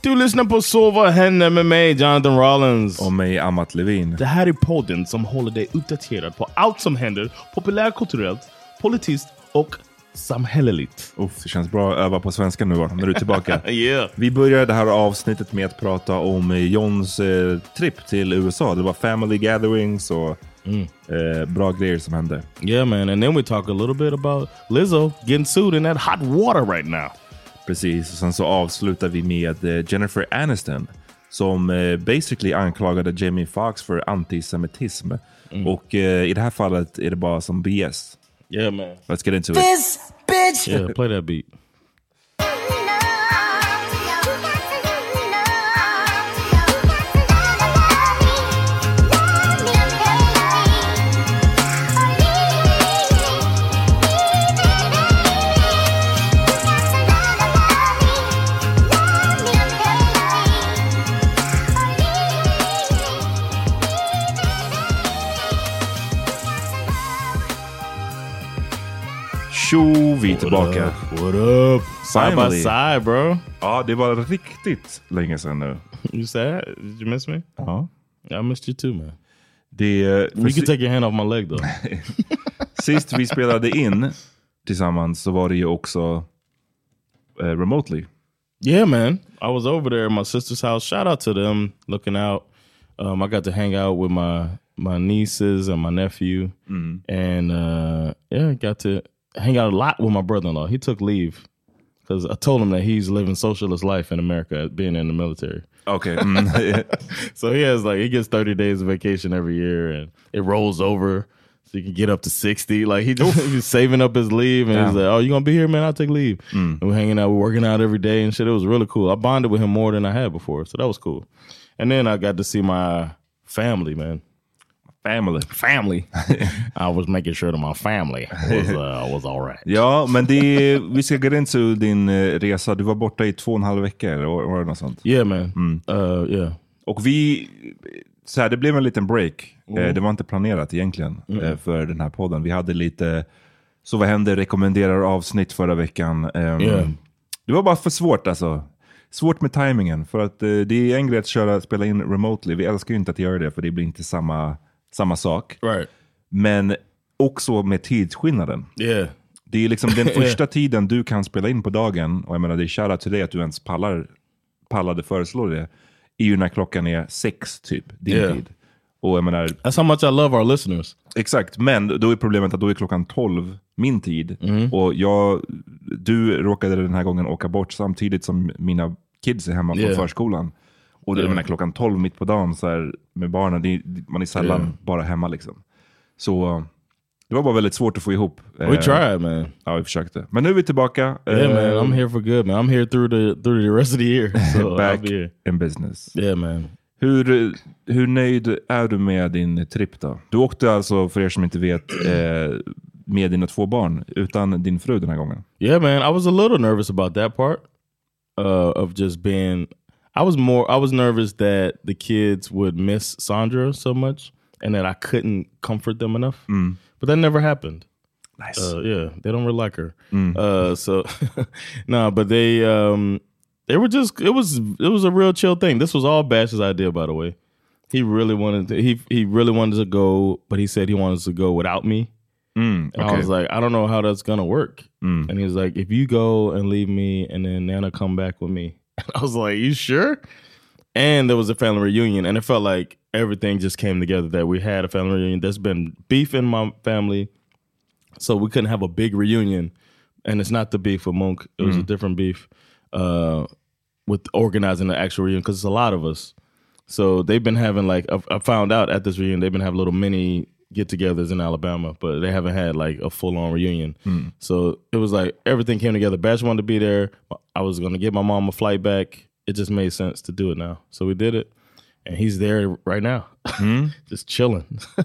Du lyssnar på Sova henne med mig, Jonathan Rollins. Och mig, Amat Levin. Det här är podden som håller dig uppdaterad på allt som händer populärkulturellt, politiskt och samhälleligt. Uff, det känns bra att öva på svenska nu när du är tillbaka. Yeah. Vi börjar det här avsnittet med att prata om eh, Johns eh, trip till USA. Det var family gatherings och eh, bra grejer som hände. Yeah, man. And then we talk a little bit about Lizzo getting sued in that hot water right now. Precis, och sen så avslutar vi med eh, Jennifer Aniston som eh, basically anklagade Jamie Foxx för antisemitism. Och eh, i det här fallet är det bara som BS. Yeah, man. Let's get into it. This bitch. Yeah, play that beat. Tjo, vi är tillbaka. What up? Side by Finally. side, bro. Ja, det var riktigt länge sedan nu. You sad? Did you miss me? Ja. I missed you too, man. Det, för You can take your hand off my leg though. Sist vi spelade in tillsammans så var det ju också eh, remotely. yeah, man. I was over there at my sister's house. Shout out to them looking out. Um, I got to hang out with my my nieces and my nephew, and uh, yeah, got to hang out a lot with my brother-in-law. He took leave because I told him that he's living socialist life in America, being in the military. Okej. Mm. So he has like he gets 30 days of vacation every year and it rolls over. so you can get up to 60. Like he just he was saving up his leave and he's like, Oh, you gonna be here, man? I'll take leave. And we're hanging out, we're working out every day and shit. It was really cool. I bonded with him more than I had before, so that was cool. And then I got to see my family, man. Family. Family. I was making sure that my family was uh, was all right. Ja, men det, vi ska gå into din eh, resa. Du var borta i två och en halv vecka, eller var det något sånt? Yeah, man. Uh, yeah. Och vi, så här, det blev en liten break. Mm. Eh, det var inte planerat egentligen eh, för den här podden. Vi hade lite, så vad händer, rekommenderar avsnitt förra veckan. Ehm, Yeah. Det var bara för svårt alltså. Svårt med timingen för att eh, det är en grej att köra, spela in remotely. Vi älskar ju inte att göra det för det blir inte samma, samma sak. Right. Men också med tidsskillnaden. Yeah. Det är liksom den första tiden du kan spela in på dagen, och jag menar det är shoutout till dig att du ens pallar, pallade föreslå det, är ju när klockan är sex typ, din Yeah. tid. Och jag menar, That's how much I love our listeners. exakt, men då är problemet att då är klockan 12 min tid. Mm. Och jag, du råkade den här gången åka bort samtidigt som mina kids är hemma från Yeah. förskolan. Och jag menar, klockan 12 mitt på dagen så här, med barnen, det, man är sällan Yeah. bara hemma liksom. Så det var bara väldigt svårt att få ihop. We Eh, tried, man. Ja, vi försökte. Men nu är vi tillbaka. Yeah, Eh, man. I'm here for good, man. I'm here through the through the rest of the year. So Back in business. Yeah, man. Hur, hur nöjd är du med din tripp då? Du åkte alltså, för er som inte vet, eh, med dina två barn, utan din fru den här gången. Yeah, man. I was a little nervous about that part uh, of just being. I was more. I was nervous that the kids would miss Sandra so much, and that I couldn't comfort them enough. But that never happened. Nice. Uh, yeah, they don't really like her. Uh, so no, but they um, they were just. It was it was a real chill thing. This was all Bash's idea, by the way. He really wanted to, he he really wanted to go, but he said he wanted to go without me. Mm, And I was like, I don't know how that's gonna work. And he was like, if you go and leave me, and then Nana come back with me. And I was like, you sure? And there was a family reunion, and it felt like everything just came together. That we had a family reunion. There's been beef in my family, so we couldn't have a big reunion. And it's not the beef with Monk; it was a different beef uh, with organizing the actual reunion because it's a lot of us. So they've been having like I I found out at this reunion they've been having little mini get-togethers in Alabama, but they haven't had like a full-on reunion. Hmm. So it was like everything came together. Bash wanted to be there. I was going to get my mom a flight back. It just made sense to do it now, so we did it. And he's there right now, just chilling.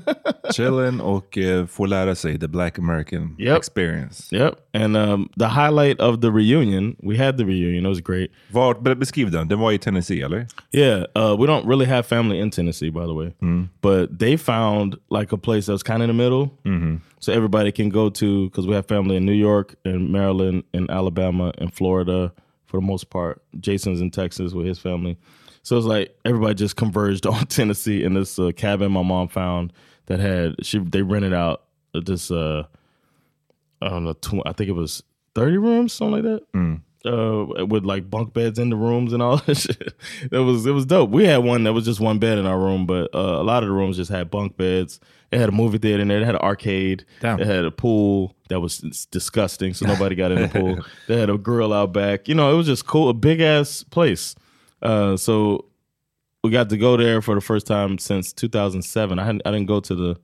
chilling och eh, får lära sig the black American Yep. experience. yep. And um, the highlight of the reunion, we had the reunion. It was great. Vart, be- beskriv den, den var i Tennessee eller? Yeah, uh, we don't really have family in Tennessee, by the way, but they found like a place that was kind of in the middle, so everybody can go to because we have family in New York and Maryland and Alabama and Florida for the most part. Jason's in Texas with his family, so it's like everybody just converged on Tennessee in this uh, cabin my mom found that had she they rented out this uh I don't know tw- I think it was thirty rooms something like that uh, with like bunk beds in the rooms and all that shit. It was it was dope. We had one that was just one bed in our room, but uh, a lot of the rooms just had bunk beds. It had a movie theater in there. It had an arcade. Damn. It had a pool that was disgusting, so nobody got in the pool. They had a grill out back. You know, it was just cool, a big ass place. Uh, so we got to go there for the first time since 2007. I hadn't, I didn't go to the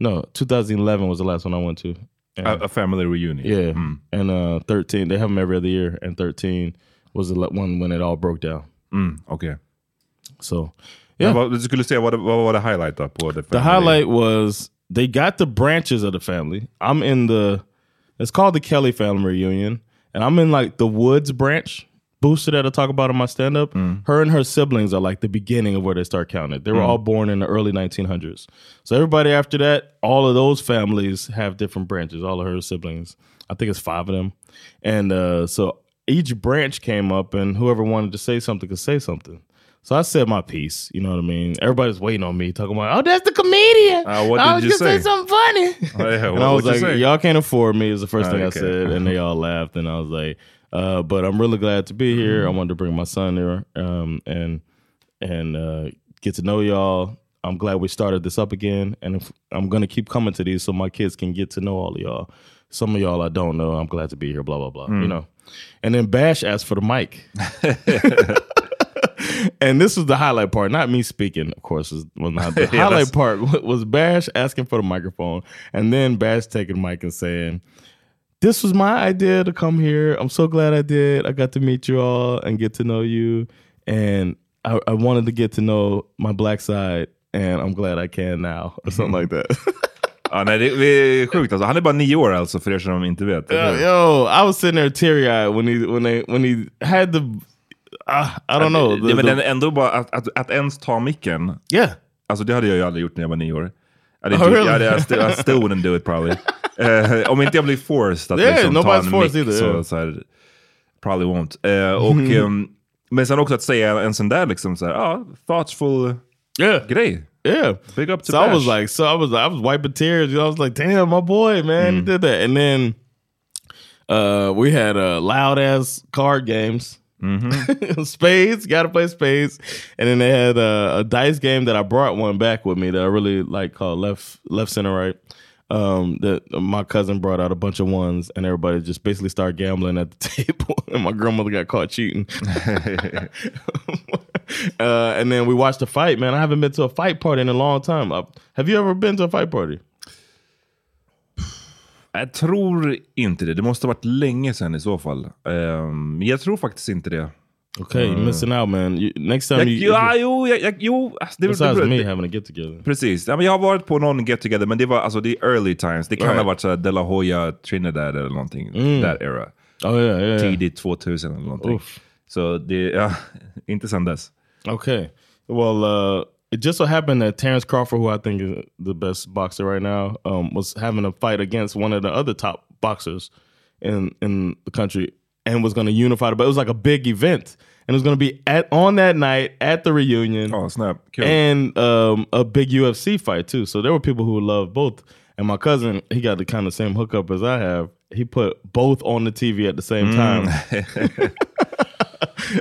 no 2011 was the last one I went to. And- A, a family reunion. yeah, and uh, thirteen they have them every other year, and thirteen was the one when it all broke down. Mm, Okej. So, yeah, Vad, du skulle säga, vad, vad var det highlight då på the the highlight was they got the branches of the family. I'm in the it's called the Kelly family reunion, and I'm in like the Woods branch. Booster that I talk about in my stand up, her and her siblings are like the beginning of where they start counting. They were all born in the early 1900s. So everybody after that, all of those families have different branches, all of her siblings. I think it's five of them. And uh, so each branch came up, and whoever wanted to say something could say something. So I said my piece, you know what I mean? Everybody's waiting on me, talking about, oh, that's the comedian. Uh, what I was you gonna say say? something funny. Oh, yeah, and I was like, y'all can't afford me is the first thing I said. And they all laughed. And I was like, uh, but I'm really glad to be here. I wanted to bring my son there um, and and uh, get to know y'all. I'm glad we started this up again. And if, I'm going to keep coming to these so my kids can get to know all of y'all. Some of y'all I don't know. I'm glad to be here, blah, blah, blah. You know. And then Bash asked for the mic. and this was the highlight part, not me speaking, of course, was was not the Yeah, highlight part was Bash asking for the microphone and then Bash taking the mic and saying, This was my idea to come here. I'm so glad I did. I got to meet you all and get to know you. And I, I wanted to get to know my black side, and I'm glad I can now, or something like that. Ja, nej, det, är sjukt alltså. Han är bara nio år alltså, för er som inte vet. Yo, yo, I was sitting there teary eyed when he when they when he had the uh, I don't know. The- men the- ändå bara att, att, att ens ta micken. Yeah. Alltså det hade jag ju aldrig gjort när jag var nio år. Jag hade Oh, inte, really? hade, I, still, I still wouldn't do it probably. Eh, om inte jag blir forced att Yeah, liksom, ta en forced mick either, så, yeah. så här, probably won't. Eh, och, ehm, men sen också att säga en sån där liksom så här, ja, thoughtful yeah. grej. Yeah. Big up to So I was like, so I was I was wiping tears. You know, I was like, damn, my boy, man, he did that. And then uh we had uh loud ass card games. spades, gotta play spades. And then they had uh, a dice game that I brought one back with me that I really like called left left center right. Um, that my cousin brought out a bunch of ones, and everybody just basically started gambling at the table. and my grandmother got caught cheating. uh, and then we watched a fight. Man, I haven't been to a fight party in a long time. Uh, have you ever been to a fight party? Jag tror inte det. Det måste ha varit länge sedan i så fall. Um, jag tror faktiskt inte det. Okay, you're missing out, man. You, next time Jag, you, ja, jo, jag, jag, jo. alltså, Det, besides det, me having a get together. Precis. Ja, men jag har varit på någon get together, men det var alltså det är early times. Det kan Right. ha varit så De La Hoya, Trinidad eller någonting. That era. Oh yeah, yeah. yeah. Tidigt 2000 eller någonting. Oof. Så det, ja, inte sen dess. Okay. Well, uh, it just so happened that Terrence Crawford, who I think is the best boxer right now, um, was having a fight against one of the other top boxers in in the country, and was going to unify. But it was like a big event, and it was going to be at on that night at the reunion. Oh, snap. Cool. and um, a big UFC fight too. So there were people who loved both. And my cousin, he got the kind of same hookup as I have. He put both on the TV at the same time.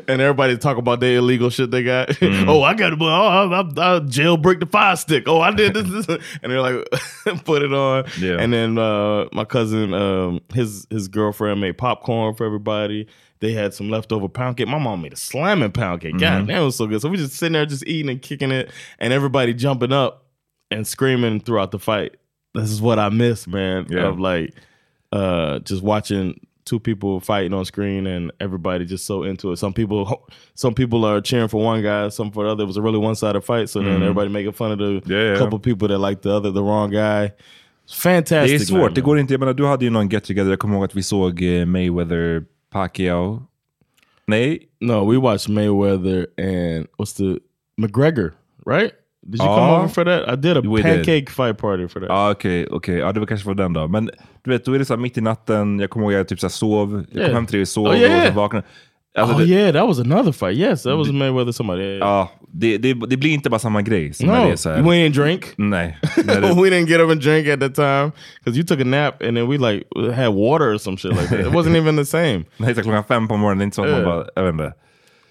and everybody talk about their illegal shit they got. oh, I got oh, I, I, I jailbreak the fire stick. Oh, I did this, this. and they're like, put it on. Yeah. And then uh, my cousin, um, his his girlfriend made popcorn for everybody. They had some leftover pound cake. My mom made a slamming pound cake. God, that was so good. So we just sitting there, just eating and kicking it, and everybody jumping up and screaming throughout the fight. This is what I miss, man. Yeah. Of like uh, just watching two people fighting on screen and everybody just so into it. Some people, some people are cheering for one guy, some for the other. It was a really one-sided fight. So then everybody making fun of the Mm-hmm. Yeah, couple people that like the other, the wrong guy. Fantastic. Det är svårt, det går inte. Jag menar, du hade ju någon get together. Jag kommer ihåg att vi såg eh, Mayweather, Pacquiao. Nej? No, we watched Mayweather and what's the McGregor, right? Did you come over for that? I did a We did. pancake fight party for that. Ja, okej. okej. Ja, det var kanske var den då. Men du vet, då är det så här mitt i natten. Jag kommer ihåg att jag typ så här sov. Jag kom hem till dig och sov Oh, yeah, och så vaknade. Alltså, oh det, yeah, that was another fight. Yes, that was Mayweather somebody. Yeah, yeah. Ja, det, det, det blir inte bara samma grej. Som no, det är så här, we didn't drink. Nej. We didn't get up and drink at that time because you took a nap and then we like had water or some shit like that. It wasn't even the same. nej, så klockan fem på morgonen, det är inte så att man bara, jag vet inte.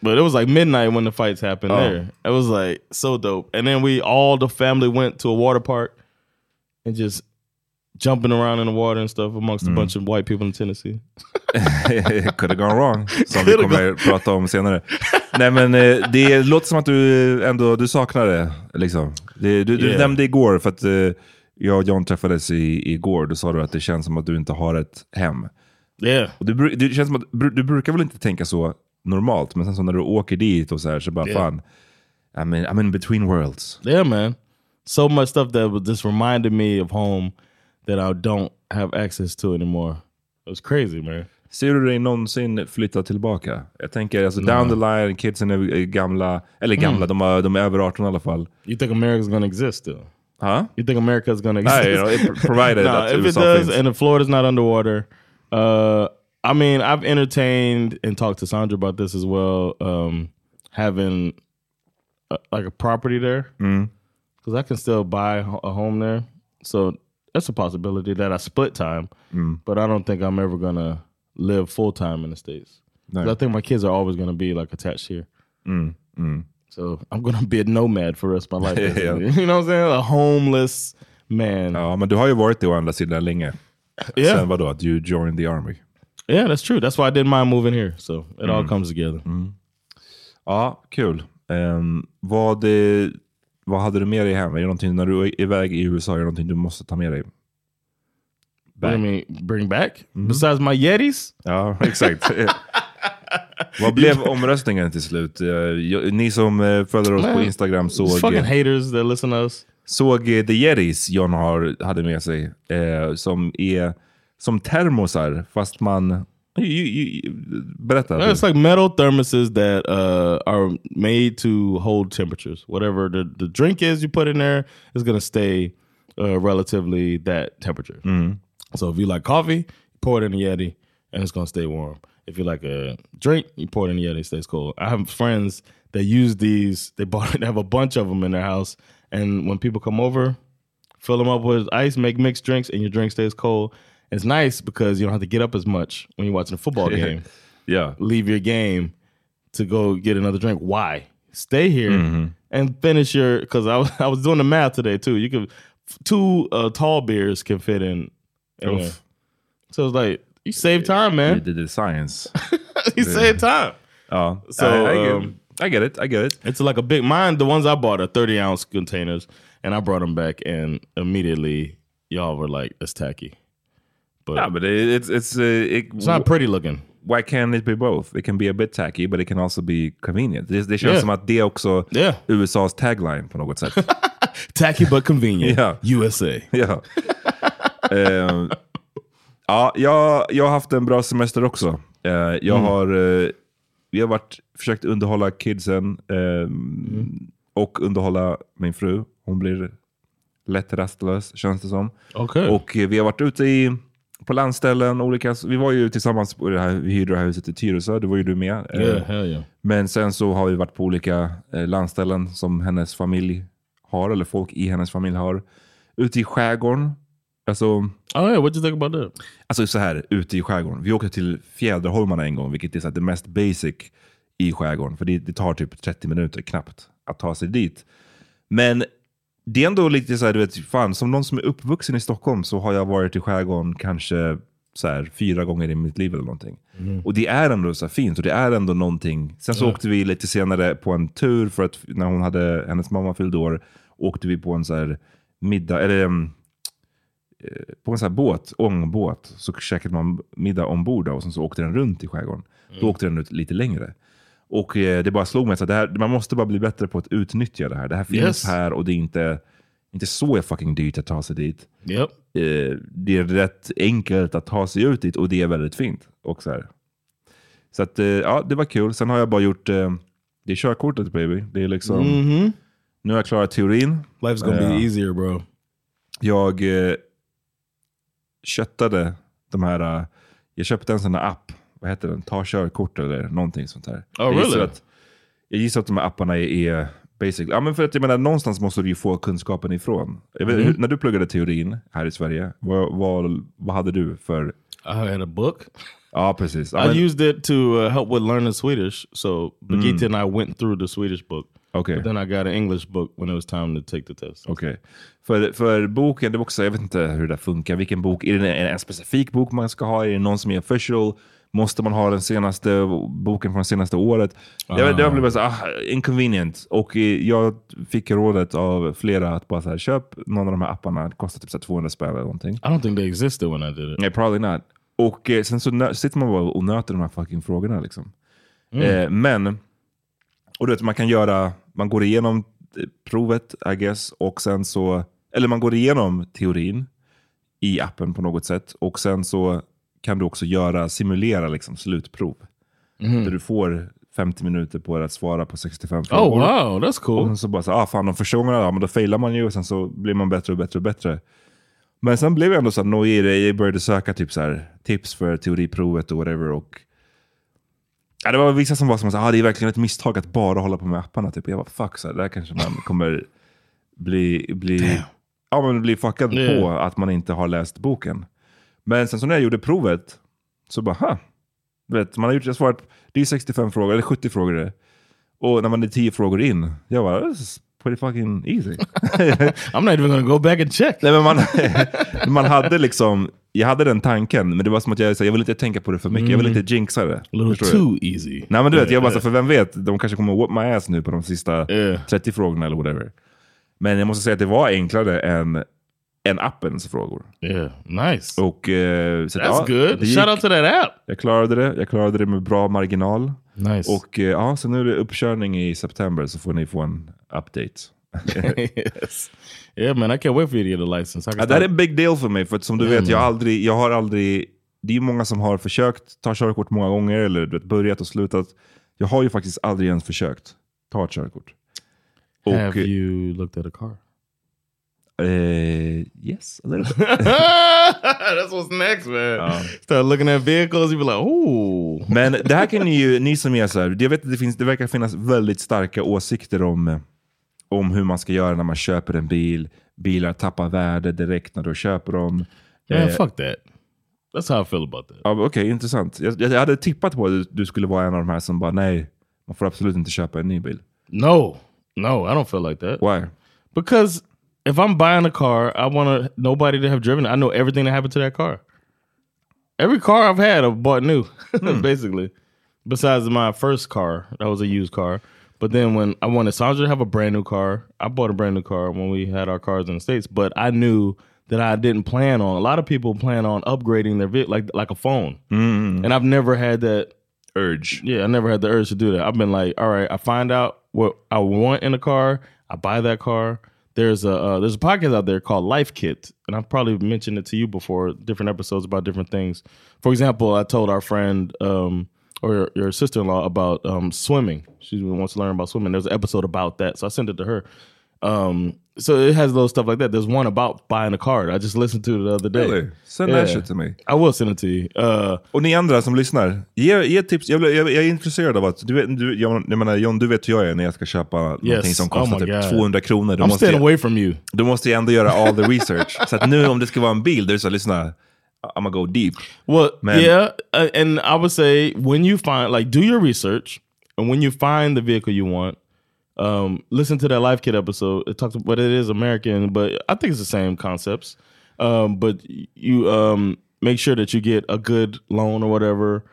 But it was like midnight when the fights happened Oh. there. It was like so dope. And then we all the family went to a water park and just jumping around in the water and stuff amongst Mm. a bunch of white people in Tennessee. Could have gone wrong, som vi kommer prata om senare. Nej men eh, det låter som att du ändå du saknar det. Liksom. du du Yeah. nämnde igår, för att eh, jag och John träffades i, igår, då sa du att det känns som att du inte har ett hem. Yeah. Och du, det känns som att, du brukar väl inte tänka så normalt, men sen så när du åker dit och så här så bara Yeah. fan, I'm in, I'm in between worlds. Yeah, man. So much stuff that just reminded me of home that I don't have access to anymore. It was crazy, man. Ser du dig någonsin flytta tillbaka? Jag tänker alltså down the line, kidsen är är gamla, eller Mm. gamla, de, har, de är över 18 i alla fall. You think America's gonna exist still? Huh? You think America's gonna exist? Nej, you know, it- provided no, att if it does finns. and if Florida's not underwater, uh, I mean, I've entertained and talked to Sandra about this as well. Um, having a, like a property there, mm-hmm. because I can still buy a home there, so that's a possibility that I split time. Mm. But I don't think I'm ever gonna live full time in the states. No. I think my kids are always gonna be like attached here. Mm, mm. So I'm gonna be a nomad for the rest of my life. Yeah. you know what I'm saying? A homeless man. Ja, men du har ju varit det å andra sidan länge. Yeah. Sen vadå? Att you joined the army. Yeah, that's true. That's why I didn't mind moving here. So it all comes together. Ja, kul. Ehm, vad, eh, vad hade du med dig hem? Är det någonting när du är iväg i USA, är det någonting du måste ta med dig? What do you mean, bring back? Besides my Yetis? Ja, exakt. Vad blev omröstningen till slut? Jag- Ni som eh, följer oss på Man, Instagram These såg, fucking haters that listen to us. såg eh, The Yetis John har, hade med sig. Som är som termosar, fast man... ju- ju- ju- Berätta. Yeah, It's like metal thermoses that uh, are made to hold temperatures. Whatever the, the drink is you put in there is going to stay uh, relatively that temperature. So if you like coffee, pour it in a Yeti and it's going to stay warm. If you like a drink, you pour it in a Yeti, it stays cold. I have friends that use these. They bought they have a bunch of them in their house. And when people come over, fill them up with ice, make mixed drinks, and your drink stays cold. It's nice because you don't have to get up as much when you're watching a football game yeah. leave your game to go get another drink. Why? Stay here and finish your. Because I was I was doing the math today too. You could two uh, tall beers can fit in. So it's like you save time, man. You did the science. you save time. Ja. So, I, I, get, um, I get it, I get it. It's like a big mine. The ones I bought are thirty ounce containers, and I brought them back, and immediately y'all were like, "It's tacky." But Ja, but it, it's, it's, uh, it, it's not pretty looking. why can't it be both? It can be a bit tacky, but it can also be convenient. Det, det känns Yeah. som att det är också Yeah. USAs tagline på något sätt. Tacky but convenient. Yeah. USA. ja. Eh, ja, jag, jag har haft en bra semester också. Eh, jag har, eh, vi har varit, försökt underhålla kidsen eh, och underhålla min fru. Hon blir lätt rastlös känns det som. Okay. Och vi har varit ute i, på landställen, olika, vi var ju tillsammans på det här, vi hyrde det här huset i Tyresö, det var ju du med. Yeah, hell yeah. men sen så har vi varit på olika eh, landställen som hennes familj har, eller folk i hennes familj har. Ute i skärgården. Alltså, Oh yeah, what you think about that? alltså så här, ute i skärgården. Vi åkte till Fjäderholmarna en gång, vilket är så det mest basic i skärgården. För det, det tar typ 30 minuter knappt att ta sig dit. Men det är ändå lite så här, du vet, fan, som någon som är uppvuxen i Stockholm så har jag varit i skärgården kanske så här, fyra gånger i mitt liv eller någonting. Och det är ändå så fint och det är ändå någonting. Sen så åkte vi lite senare på en tur för att när hon hade, hennes mamma fyllde år, åkte vi på en så här middag, eller em, eh, på en sån här båt, ångbåt, så käkade man middag ombord och sen så åkte den runt i skärgården. Då åkte den ut lite längre. Och eh, det bara slog mig att det här, man måste bara bli bättre på att utnyttja det här. Det här finns Yes. här och det är inte, inte så fucking dyrt att ta sig dit. Yep. Eh, det är rätt enkelt att ta sig ut dit och det är väldigt fint. Och så här. så att, eh, ja, det var kul. Sen har jag bara gjort, det är körkortet baby. Det är liksom, Mm-hmm. nu har jag klarat teorin. Life's gonna be easier, bro. Jag köttade de här, jag köpte en sån här app, vad heter den? Ta körkort eller någonting sånt här. Oh, jag, gissar really? att, jag gissar att de här apparna är, är basic. Ja, men för att jag menar, någonstans måste du ju få kunskapen ifrån. Vet, Mm. hur, när du pluggade teorin här i Sverige, vad, vad, vad hade du för... I had a book. Ja, precis. Ja, I men- used it to uh, help with learning Swedish. So Birgitta and I went through the Swedish book. Okej. But then I got an English book when it was time to take the test. Okej. För, för boken, det var också, jag vet inte hur det funkar. Vilken bok? Är det en, en specifik bok man ska ha? Är det någon som är official? Måste man ha den senaste boken från senaste året? Det, var- det var bara så, ah, inconvenient. Och eh, jag fick rådet av flera att bara så här, köp någon av de här apparna. Det kostar typ så här 200 spänn eller någonting. I don't think they existed when I did it. Nej, probably not. Och eh, sen så sitter man bara och nöter de här fucking frågorna. Liksom. Eh, men, och du vet, man kan göra, man går igenom eh, provet, I guess, och sen så, eller man går igenom teorin i appen på något sätt. Och sen så kan du också göra, simulera liksom, slutprov. Där du får 50 minuter på dig att svara på 65 frågor. Oh wow, that's Och cool. sen så bara så, ah fan de första gångerna, ja, men då failar man ju och sen så blir man bättre och bättre och bättre. Men sen blev jag ändå så nojig i det. Jag började söka typ så här, tips för teoriprovet och whatever. Och, ja, det var vissa som var som att ah, det är verkligen ett misstag att bara hålla på med apparna. Typ. Och jag var fuck, så här, där kanske man kommer bli, bli, ja, men bli fuckad Yeah. på att man inte har läst boken. Men sen så när jag gjorde provet så bara, ha. Vet, man har gjort, jag svarat, det är 65 frågor, eller 70 frågor det. Och när man är 10 frågor in, jag bara, this is pretty fucking easy. I'm not even gonna go back and check. Nej, men man, man hade liksom jag hade den tanken, men det var som att jag, så, jag vill inte tänka på det för mycket. Jag vill inte jinxa det. A little too easy. Nej men du vet, jag bara, så, för vem vet, de kanske kommer whoop my ass nu på de sista Yeah. 30 frågorna eller whatever. Men jag måste säga att det var enklare än, än appens frågor. Yeah, nice. Och, eh, så, That's ja, good. det Shout gick. out to that app. Jag klarade det, jag klarade det med bra marginal. Nice. Och eh, ja, så nu är det uppkörning i september så får ni få en update. yes. Yeah, man, I can't wait for you to get a license. Ja, det här är en big deal för mig, för att som du vet, jag aldrig, jag har aldrig, det är många som har försökt ta körkort många gånger, eller vet, börjat och slutat. Jag har ju faktiskt aldrig ens försökt ta ett körkort. Och, Have you looked at a car? Eh, yes, a little bit. That's what's next, man. Start looking at vehicles, you be like, oh. Men det här kan ni ju, ni som är så här, jag vet att det, finns, det verkar finnas väldigt starka åsikter om, om hur man ska göra när man köper en bil. Bilar tappar värde direkt när du köper dem. Man, Eh, fuck that. That's how I feel about that. Ja, Okej, intressant. Jag, jag hade tippat på att du, du skulle vara en av de här som bara nej, man får absolut inte köpa en ny bil. No, no, I don't feel like that. Why? Because if I'm buying a car, I want to nobody to have driven it. I know everything that happened to that car. Every car I've had, I've bought new, hmm. basically. Besides my first car, that was a used car. But then when I wanted Sandra to have a brand new car, I bought a brand new car when we had our cars in the states. But I knew that I didn't plan on. A lot of people plan on upgrading their vehicle like like a phone, mm-hmm. and I've never had that Urge. yeah, I never had the urge to do that. I've been like, all right, I find out what I want in a car, I buy that car. There's a uh, there's a podcast out there called Life Kit, and I've probably mentioned it to you before, different episodes about different things. For example, I told our friend um, or your, your sister in law about um, swimming. She wants to learn about swimming. There's an episode about that, so I sent it to her. Um, so it has little stuff like that. There's one about buying a car. I just listened to it the other day. Really? Send that shit to me. I will send it to you. Uh, Och ni andra som lyssnar, ge, ge tips. Jag, jag, jag är intresserad av att, du vet, du, jag, jag menar, John, du vet hur jag är när jag ska köpa någonting som Oh kostar my typ God. 200 kronor. Då I'm måste, staying jag, away from you. då måste jag ändå göra all the research. så att nu om det ska vara en bil, då är det så här, lyssna, I'm gonna go deep. Well, Man. yeah, uh, and I would say when you find like do your research, and when you find the vehicle you want, um, listen to that Life Kit episode. It talks, but it is American, but I think it's the same concepts. Um, but you um, make sure that you get a good loan or whatever,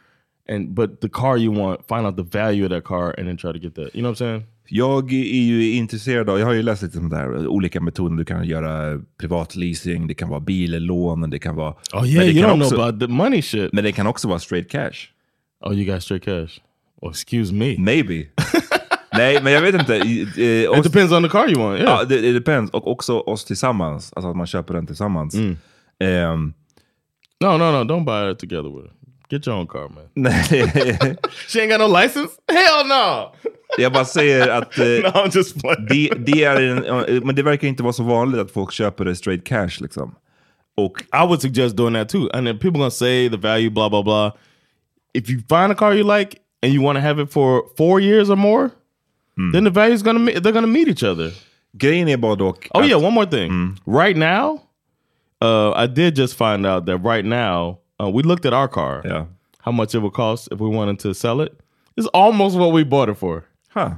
and but the car you want, find out the value of that car, and then try to get that. You know what I'm saying? Jag är ju intresserad av, jag har ju läst lite det här, olika metoder. Du kan göra privatleasing, det kan vara billån, det kan vara... Oh yeah, you don't också, know about the money shit. Men det kan också vara straight cash. Oh, you got straight cash. Well, excuse me. Maybe. Nej, men jag vet inte. Eh, It oss, depends on the car you want. Yeah. ja, det, det depends. Och också oss tillsammans. Alltså att man köper den tillsammans. Mm. Ehm, No, no, no. Don't buy it together with her. Get your own car, man. She ain't got no license? Hell no! jag bara säger att eh, no, I'm just playing. det, det är en, men det verkar inte vara så vanligt att folk köper det straight cash. Liksom. Och I would suggest doing that too. And then people gonna say the value, blah blah blah. If you find a car you like and you want to have it for four years or more, then the value's gonna me- they're gonna meet each other. grejen är bara dock... Oh yeah, one more thing. Right now, uh, I did just find out that right now uh, we looked at our car. Ja. How much it would cost if we wanted to sell it? It's almost what we bought it for. Huh.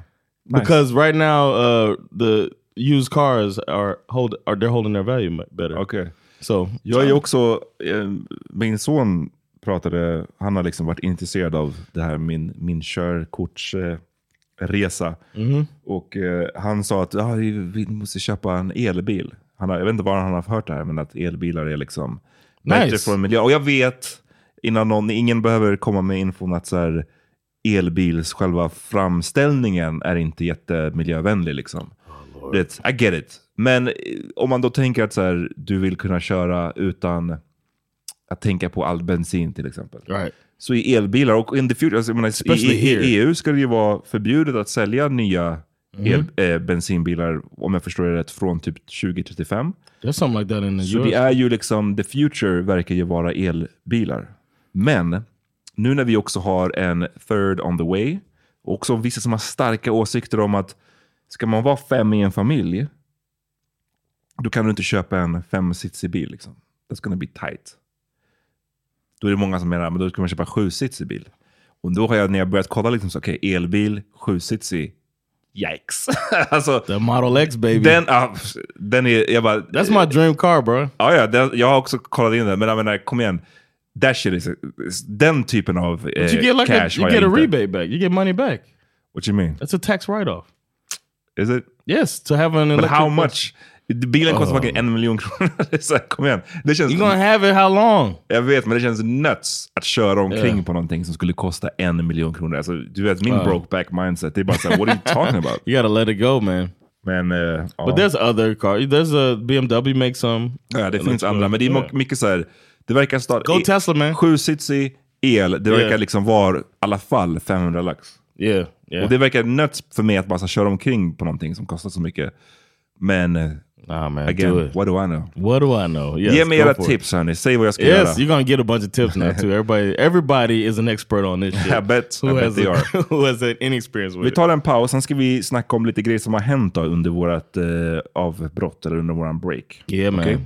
Nice. Because right now, uh, the used cars are hold are they're holding their value better. Okej. So Jag är också, eh, min son pratade, han har liksom varit intresserad av det här min, min körkortsresa. Resa. Och eh, han sa att ah, vi, måste köpa en elbil. Han har, jag vet inte var han har hört det här, men att elbilar är liksom bättre Nice. för miljö. Och jag vet, innan någon, ingen behöver komma med infon att så här, elbils själva framställningen är inte jättemiljövänlig. Liksom. Det, I get it. Men eh, om man då tänker att så här, du vill kunna köra utan att tänka på all bensin till exempel. right. Så i elbilar, och in the future, alltså, menar, i, i, EU ska det ju vara förbjudet att sälja nya el, eh, bensinbilar, om jag förstår det rätt, från typ 2035. There's something like that in the Så US. det är ju liksom, the future verkar ju vara elbilar. Men nu när vi också har en third on the way, och också vissa som har starka åsikter om att ska man vara fem i en familj, då kan du inte köpa en femsitsig bil. Liksom. That's gonna be tight. Då är det många som menar att då ska man köpa sjusitsig bil. Och då har jag, när jag börjat kolla, liksom, så, okej, elbil, sjusitsig, yikes. alltså, The Model X baby. den, ja, den är, jag bara... That's my dream car bro. Ja, ja den, jag har också kollat in den, men jag menar, kom igen. That shit is, is den typen av But you get like cash a, you get a inte. rebate back. You get money back. What you mean? That's a tax write-off. Is it? Yes, to have an But how bus. Bilen kostar Oh. fucking en miljon kronor. Så här, kom igen. Det känns, You gonna have it how long? jag vet, men det känns nuts att köra omkring Yeah. på någonting som skulle kosta en miljon kronor. Alltså, du vet, min Wow. brokeback mindset, det är bara såhär, what are you talking about? You gotta let it go man. Men, ja. But there's other cars. There's a BMW makes some. Ja, det finns andra, men det är mycket så här. Det verkar stå... Go Tesla man. Sju-sitsig el, det verkar Yeah. liksom vara i alla fall 500 lax. Yeah, yeah. Och det verkar nuts för mig att bara så köra omkring på någonting som kostar så mycket. Men, eh, Nah man, again, do it. what do I know? What do I know? Yes, Ge mig era for it. tips hörni, säg vad jag ska Yes, göra. you're gonna get a bunch of tips now too. Everybody, everybody is an expert on this shit. I bet, who I bet has they a- are. who has any experience with Vi tar en paus, sen ska vi snacka om lite grejer som har hänt då under vårt eh, avbrott, eller under våran break. Yeah, man.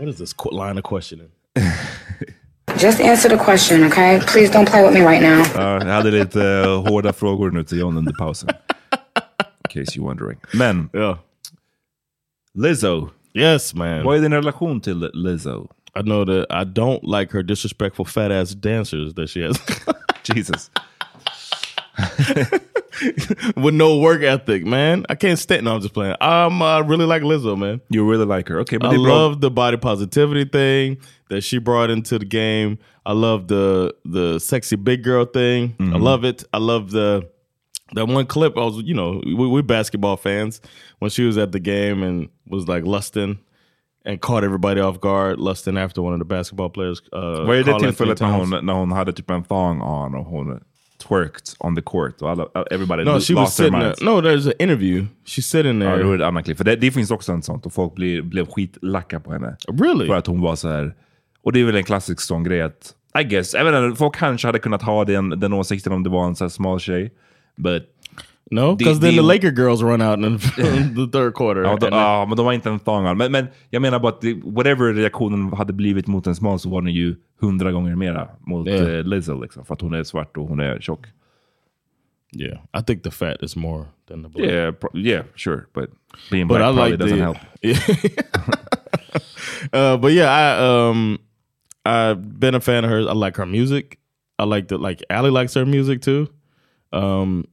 What is this line of questioning? Just answer the question, okay? Please don't play with me right now. Ja, jag hade lite eh, hårda frågor nu till John under pausen. In case you're wondering. Men, Yeah. Lizzo. Yes, man. Vad är din relation till Lizzo? I know that I don't like her disrespectful fat ass dancers that she has. Jesus. With no work ethic, man. I can't stand. No, I'm just playing. I'm uh, really like Lizzo, man. You really like her. Okay, men I det är bra. love the body positivity thing that she brought into the game. I love the the sexy big girl thing. I love it. I love the that one clip. I was, you know, we, we're basketball fans when she was at the game and was like lusting and caught everybody off guard, lusting after one of the basketball players. Uh, Vad är det tillfället när hon, när hon hade typ en thong on och hon twerked on the court och alla, everybody No, she was sitting there. No, there's an interview. She's sitting Ja, there. det var. För det, det finns också en sånt och folk blir, blev skitlacka på henne. Really? För att hon var så här. Och det är väl en klassisk sån grej att, I guess, inte, folk kanske hade kunnat ha den, den åsikten om det var en så här smal tjej. But No, because then the- Laker girls run out in the, third quarter. Ja, de, ja, men de var inte en thong on. Men, men jag menar bara att det, whatever reaktionen hade blivit mot en smal så var den ju hundra gånger mera mot Yeah. eh, Lizzo. Liksom, för att hon är svart och hon är tjock. Yeah, I think the fat is more than the black. Yeah, yeah, sure. But being but black I probably like doesn't the, help. uh, but yeah, I um, I've been a fan of hers. I like her music. I like the like Allie likes her music too. Um,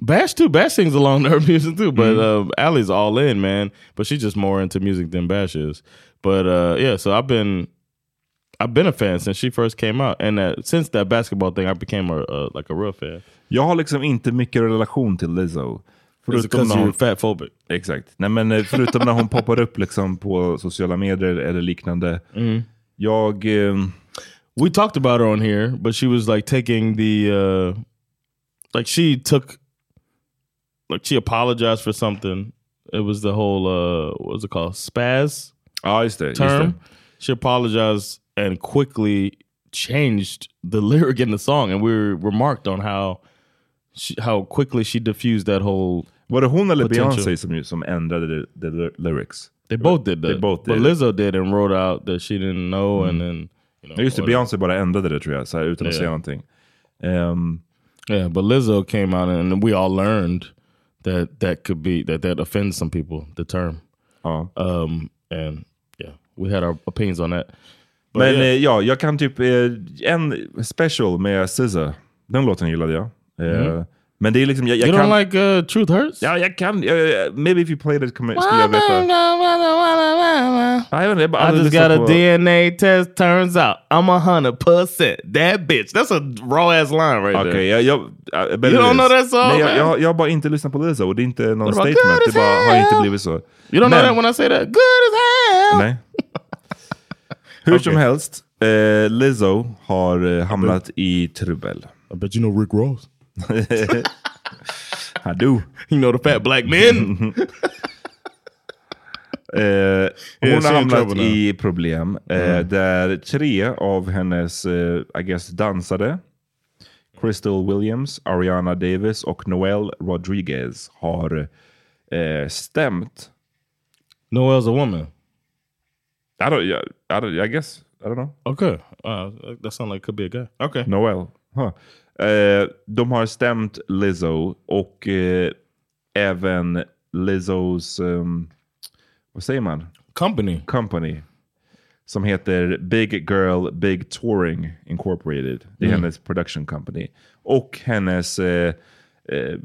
Bash too. Bash sings along to her music too, but Mm-hmm. uh, Allie's all in, man. But she's just more into music than Bash is. But uh, yeah, so I've been, I've been a fan since she first came out, and uh, since that basketball thing, I became a, a like a real fan. Jag har liksom inte mycket relation till Lizzo. because när hon- fatphobic. Exakt. Nej, men eh, förutom när hon poppar upp liksom på sociala medier eller liknande. Mm. Jag... Eh, We talked about her on here, but she was like taking the, uh, like she took, like she apologized for something. It was the whole, uh, what was it called, spaz just det. Just term. She apologized and quickly changed the lyric in the song, and we remarked on how, she, how quickly she diffused that whole. Var det hon eller. Beyoncé som, som ändrade the, the lyrics? They both did that. They both But did. Lizzo did and wrote out that she didn't know, and then you know. Just det. Beyoncé bara ändrade det tror jag, så här, utan att Ja. säga någonting. Ehm, Yeah, but Lizzo came out and we all learned that that could be that that offends some people. The term, ja. um, and yeah, we had our opinions on that. But Men yeah. eh, ja, jag kan typ... Eh, en special med SZA, den låten gillade jag. Eh, Men det är liksom... Jag, jag you kan, don't like uh, Truth Hurts? Ja, jag kan... eh, maybe if you played it skulle jag veta. Jag bara I aldrig just got a DNA test. Turns out I'm a hundred percent that bitch. That's a raw ass line right Okej, there. jag, jag, better You don't know that song, Nej, jag, jag, jag har bara inte lyssnat på Lizzo och det är inte någon statement. Det bara har inte blivit så. You don't know Men- that when I say that? Good as hell. Nej. Hur som helst, eh, Lizzo har eh, hamnat i trubbel. I bet you know Rick Ross. I do. You know the fat black men. Eh, hon har hamnat i problem eh, där tre av hennes, eh, I guess, dansare, Crystal Williams, Ariana Davis och Noel Rodriguez har eh, stämt. Noel's a woman. I don't, I, I, don't, I guess, I don't know. Okay, uh, that sounds like it could be a guy. Okay. Noel. Huh. Eh, de har stämt Lizzo och eh, även Lizzos, ehm, vad säger man? Company. Company. Som heter Big Girl Big Touring Incorporated. Det är Mm. hennes production company. Och hennes, eh, eh,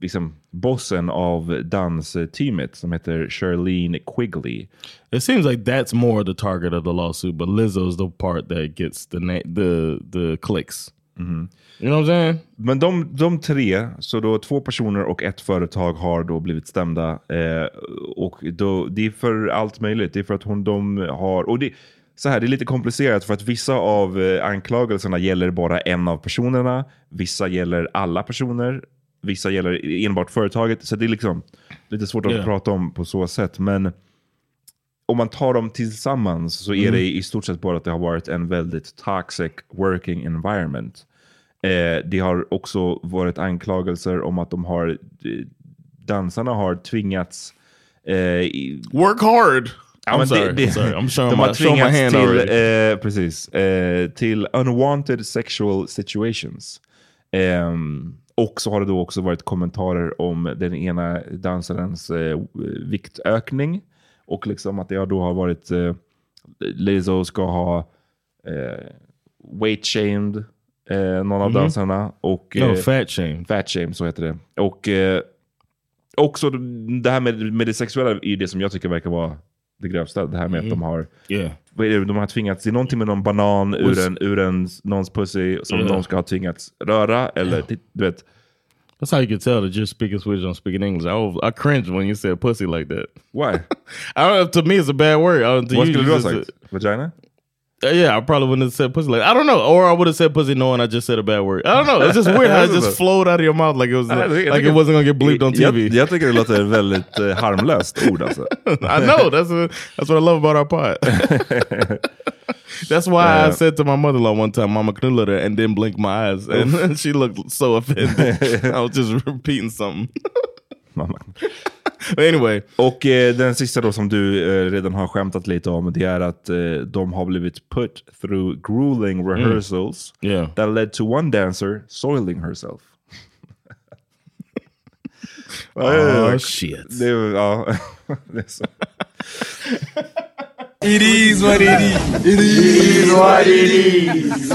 liksom bossen av dansteamet som heter Charlene Quigley. It seems like that's more the target of the lawsuit, but Lizzo's the part that gets the the the clicks. You know what I'm saying? Men de, de tre, så då två personer och ett företag har då blivit stämda. Eh, och då, det är för allt möjligt. Det är för att hon, de har... Och det, så här, det är lite komplicerat för att vissa av eh, anklagelserna gäller bara en av personerna. Vissa gäller alla personer. Vissa gäller enbart företaget. Så det är liksom lite svårt att Yeah. prata om på så sätt. Men om man tar dem tillsammans så är Mm. det i stort sett bara att det har varit en väldigt toxic working environment. Eh, det har också varit anklagelser om att de har, eh, dansarna har tvingats eh, Work hard. Ja, I'm men sorry, det, det, I'm sorry. I'm showing de har my tvingats till, eh, precis, eh, till unwanted sexual situations. Ehm, och så har det då också varit kommentarer om den ena dansarens eh, viktökning. Och liksom att det då har varit eh, Lizzo ska ha eh, weight shamed eh, någon av Mhm. dansarna. Och, No, eh, fat shame. Fat shame, så heter det. Och eh, också det här med, med det sexuella är det som jag tycker verkar vara det grövsta. Det här med att de har Yeah. vad är det, de har tvingats, det är någonting med någon banan ur, en, ur en, någons pussy som Yeah. de ska ha tvingats röra. Eller ti- du vet. That's how you can tell that you're speaking Swedish, I'm speaking English. I, was- I cringe when you said pussy like that. Why? I don't know. To me, it's a bad word. I don't, to Vad you, du ha it's? Vagina? Uh, yeah, I probably wouldn't have said pussy like I don't know, or I would have said pussy knowing I just said a bad word. I don't know. It's just weird how it just flowed out of your mouth like it was Jag like, like it wasn't gonna get bleeped on Jag, TV. jag tycker det låter väldigt eh, harmlöst ord alltså. I know that's a, that's what I love about our pod. That's why Yeah. I said to my mother-in-law one time, "Mama knullade her," and then blinked my eyes, and she looked so offended. I was just repeating something. Mamma. Anyway, Och eh, den sista då som du eh, redan har skämtat lite om, det är att eh, de har blivit put through grueling rehearsals Yeah. that led to one dancer soiling herself. Oh, shit. Det, ja, det. It is what it is. It is what it is.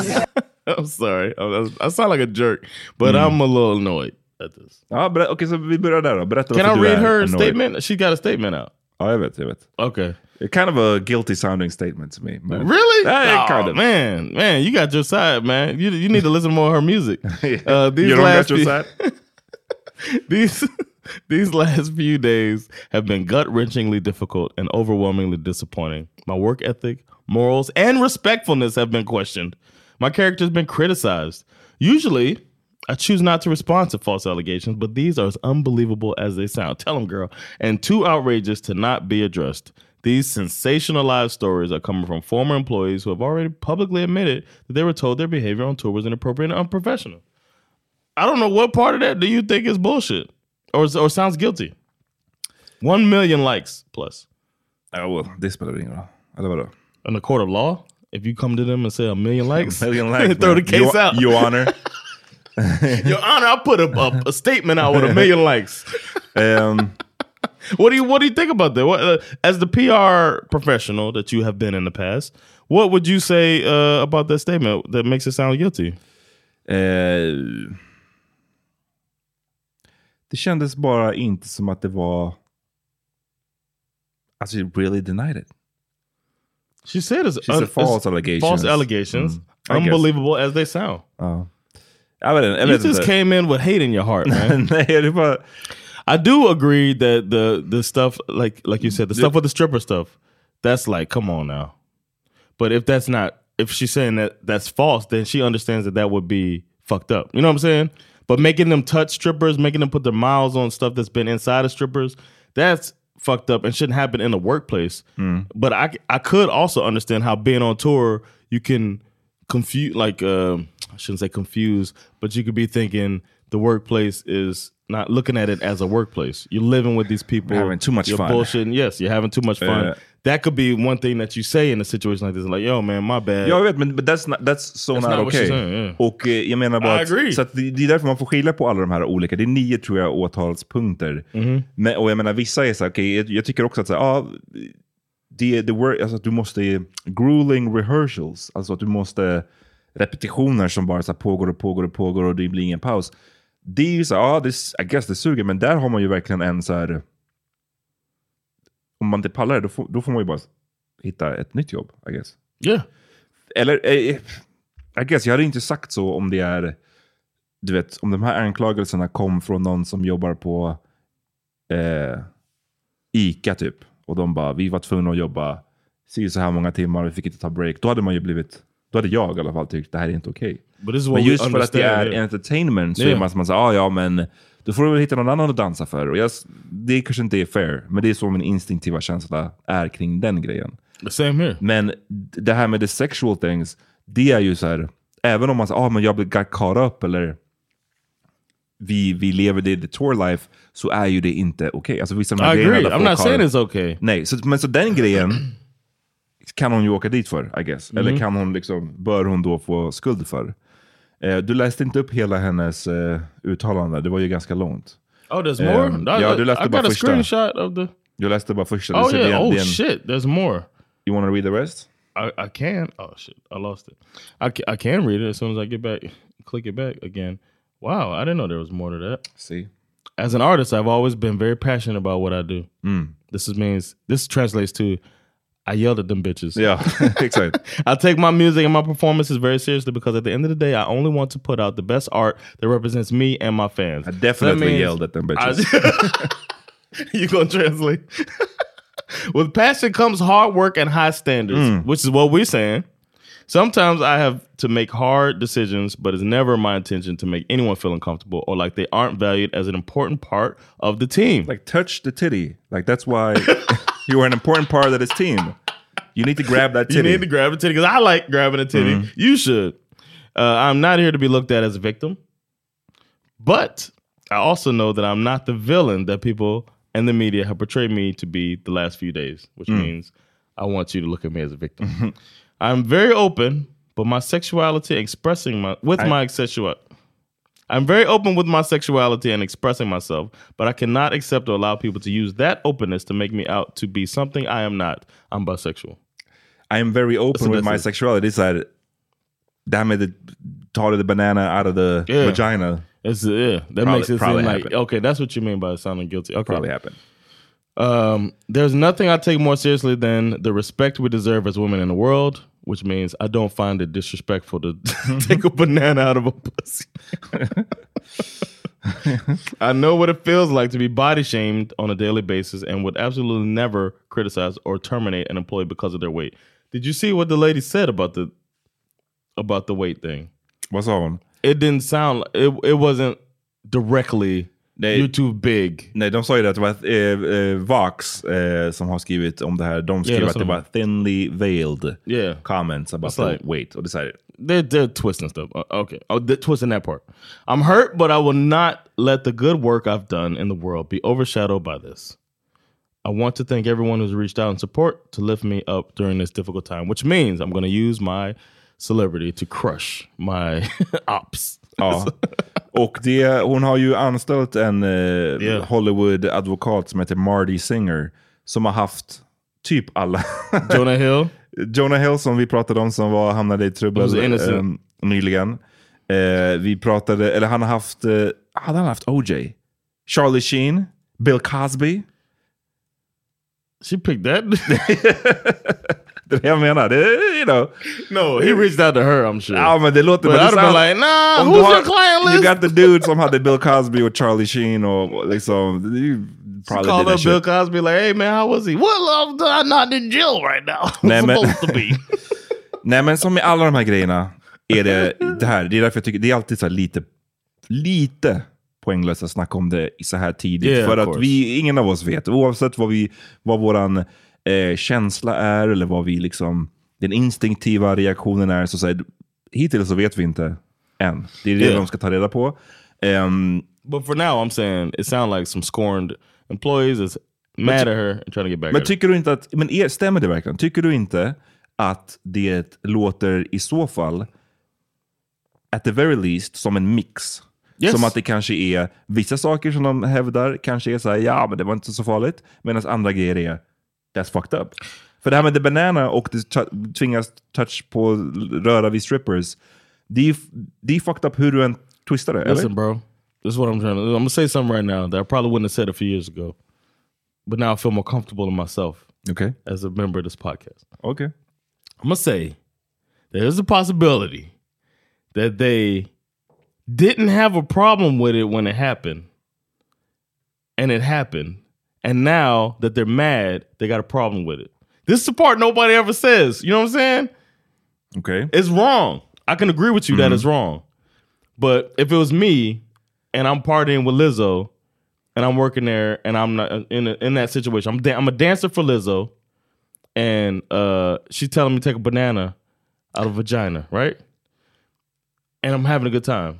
I'm sorry. I, I sound like a jerk, but I'm a little annoyed. at this. Ja, ber- okej, så vi börjar där då. Berätta Can I read her annoyed. statement? She got a statement out. Ja, jag vet, jag vet. Okay. It's kind of a guilty sounding statement to me. but- Really? Yeah, Oh, kind of. Man, man, you got your side, man. You you need to listen more of her music. Uh, these You don't last got your side? these these last few days have been gut wrenchingly difficult and overwhelmingly disappointing. My work ethic, morals, and respectfulness have been questioned. My character's been criticized. Usually, I choose not to respond to false allegations, but these are as unbelievable as they sound. Tell them, girl. And too outrageous to not be addressed. These sensationalized stories are coming from former employees who have already publicly admitted that they were told their behavior on tour was inappropriate and unprofessional. I don't know what part of that do you think is bullshit or or sounds guilty. One million likes plus. Ja, well, det spelar ingen roll. Eller vadå? In the court of law, if you come to them and say a million likes, A million likes, throw the case Your- out. Your honor. Your Honor, I put a, a, a statement out with a million likes. Um, What do you What do you think about that? What, uh, as the PR professional that you have been in the past, what would you say uh, about that statement that makes it sound guilty? eh, det kändes bara inte som att det var... Alltså, you really denied it. She said it's, She said false allegations. False allegations, Mm, I guess. unbelievable as they sound. Ja. Jag vet, You just came in with hate in your heart, man. Nej, det var... I do agree that the the stuff like like you said the stuff with the stripper stuff that's like come on now but if that's not if she's saying that that's false then she understands that that would be fucked up you know what i'm saying but making them touch strippers making them put their mouths on stuff that's been inside of strippers that's fucked up and shouldn't happen in the workplace. But i i could also understand how being on tour you can confuse like uh, i shouldn't say confuse but you could be thinking the workplace is not looking at it as a workplace. You're living with these people. Having too much you're fun. bullshitting. Yes you're having too much fun. Yeah. That could be one thing that you say in a situation like this like yo man my bad Jag vet, men but that's, not, that's so That's not, not okay. saying, yeah. Och eh, jag menar bara I att, agree. så att det, det är därför man får skilja på alla de här olika. Det är nio tror jag åtalspunkter. Mhm. Men, och jag menar vissa är så här, okej, jag, jag tycker också att så här, ja, det, det work, alltså du måste, grueling rehearsals, alltså att du måste repetitioner som bara så här, pågår och pågår och pågår och det blir ingen paus. Det är ju så här, ja, det, I guess det suger, men där har man ju verkligen en så här, om man inte pallar det, då får, då får man ju bara hitta ett nytt jobb, I guess. yeah Eller, eh, I guess, jag hade inte sagt så om det är, du vet, om de här anklagelserna kom från någon som jobbar på eh, ICA typ. Och de bara, vi var tvungna att jobba si så här många timmar, vi fick inte ta break. Då hade man ju blivit, då hade jag i alla fall tyckt det här är inte okej. What Men just för att det är entertainment så Yeah. är man som man säger, ah, ja men då får du väl hitta någon annan att dansa för. Och jag, det kanske inte är fair, men det är så min instinktiva känsla är kring den grejen. same here Men det här med the sexual things, det är ju så här, även om man säger ah, men jag got caught up eller vi, vi lever det the tour life, så är ju det inte okej. Alltså vissa de här I agree I'm not har- saying it's okay Nej, så, men så den grejen kan hon ju åka dit för, I guess. Eller Mhm. kan hon liksom, bör hon då få skuld för. Eh, du läste inte upp hela hennes eh, uttalande, det var ju ganska långt. oh there's more Um, I, ja, du läste I bara got a första. screenshot of the Du läste bara första. oh yeah oh är en- shit there's more You wanna read the rest? I, I can. Oh shit! I lost it. I I can read it as soon as I get back. Click it back again. Wow, I didn't know there was more to that. See. As an artist, I've always been very passionate about what I do. Mm. This is means this translates to I yelled at them bitches. Yeah. I take my music and my performances very seriously because at the end of the day, I only want to put out the best art that represents me and my fans. I definitely yelled at them bitches. you gonna translate? With passion comes hard work and high standards, Mm. which is what we're saying. Sometimes I have to make hard decisions, but it's never my intention to make anyone feel uncomfortable or like they aren't valued as an important part of the team. Like touch the titty. Like that's why you are an important part of this team. You need to grab that You titty. need to grab a titty because I like grabbing a titty. Mhm. You should. Uh, I'm not here to be looked at as a victim, but I also know that I'm not the villain that people and the media have portrayed me to be the last few days, which Mm. means I want you to look at me as a victim. I'm very open, but my sexuality expressing my with my sexuality. I'm very open with my sexuality and expressing myself, but I cannot accept or allow people to use that openness to make me out to be something I am not. I'm bisexual. I am very open with my sexuality. Är såhär, det här med the banana out of the Yeah. vagina. It's yeah, that Probably- makes it seem like happened. okay. That's what you mean by sounding guilty. Okay, Probably happened. Um, there's nothing I take more seriously than the respect we deserve as women in the world, which means I don't find it disrespectful to take a banana out of a pussy. I know what it feels like to be body shamed on a daily basis and would absolutely never criticize or terminate an employee because of their weight. Did you see what the lady said about the about the weight thing? What's on? It didn't sound it it wasn't directly Nej. too big. Nej, de sa ju det att det var eh, eh, Vox eh, som har skrivit om det här. De skrev Yeah, att det var thinly veiled Yeah. comments about like- weight. Och det säger They're they're twisting stuff. Uh, okay, oh, they're twisting that part. I'm hurt, but I will not let the good work I've done in the world be overshadowed by this. I want to thank everyone who's reached out in support to lift me up during this difficult time, which means I'm going to use my celebrity to crush my ops. Ja. Och det, hon har ju anställt en Yeah. Hollywood-advokat som heter Marty Singer. Som har haft typ alla. Jonah Hill. Jonah Hill som vi pratade om som var, hamnade i trubbel eh, nyligen. Eh, vi pratade, eller han har haft, eh, hade han haft OJ? Charlie Sheen, Bill Cosby. She picked that. Det är det jag menar. Det, you know. no, he reached out to her. I'm sure. Ja men det låter... But I'd sound- like, nah, who's har- your client list? You got the dude som hade Bill Cosby och Charlie Sheen och liksom... You probably called did up Bill shit. Cosby like, hey man, how was he? Well, I'm not in jail right now. Nej, men- supposed to be. Nej men som med alla de här grejerna är det det här. Det är därför jag tycker det är alltid så lite, lite poänglöst att snacka om det så här tidigt. Yeah, för att vi, ingen av oss vet, oavsett vad, vi, vad våran eh, känsla är eller vad vi liksom, den instinktiva reaktionen är. Så, så här, hittills så vet vi inte än. Det är det Yeah. de ska ta reda på. Ehm, But for now, I'm saying it sounds like some scorned employees is mad at her and trying to get back Men tycker du inte att, men är, stämmer det verkligen? Tycker du inte att det låter i så fall, at the very least, som en mix? Yes. Som att det kanske är vissa saker som de hävdar kanske är så här, ja men det var inte så farligt. Medan andra grejer är, that's fucked up. För det här med the banana och det tvingas touch på röra vid strippers. Det är, det är fucked up hur du än twistar det, Listen, eller? bro. This is what I'm trying to. I'm gonna say something right now that I probably wouldn't have said a few years ago, but now I feel more comfortable in myself Okay. as a member of this podcast. Okay. I'm gonna say there's a possibility that they didn't have a problem with it when it happened, and it happened, and now that they're mad, they got a problem with it. This is the part nobody ever says. You know what I'm saying? Okay. It's wrong. I can agree with you that it's wrong. But if it was me and I'm partying with Lizzo and I'm working there and I'm not in a, in that situation, I'm da- I'm a dancer for Lizzo and uh, she's telling me to take a banana out of vagina, right? And I'm having a good time.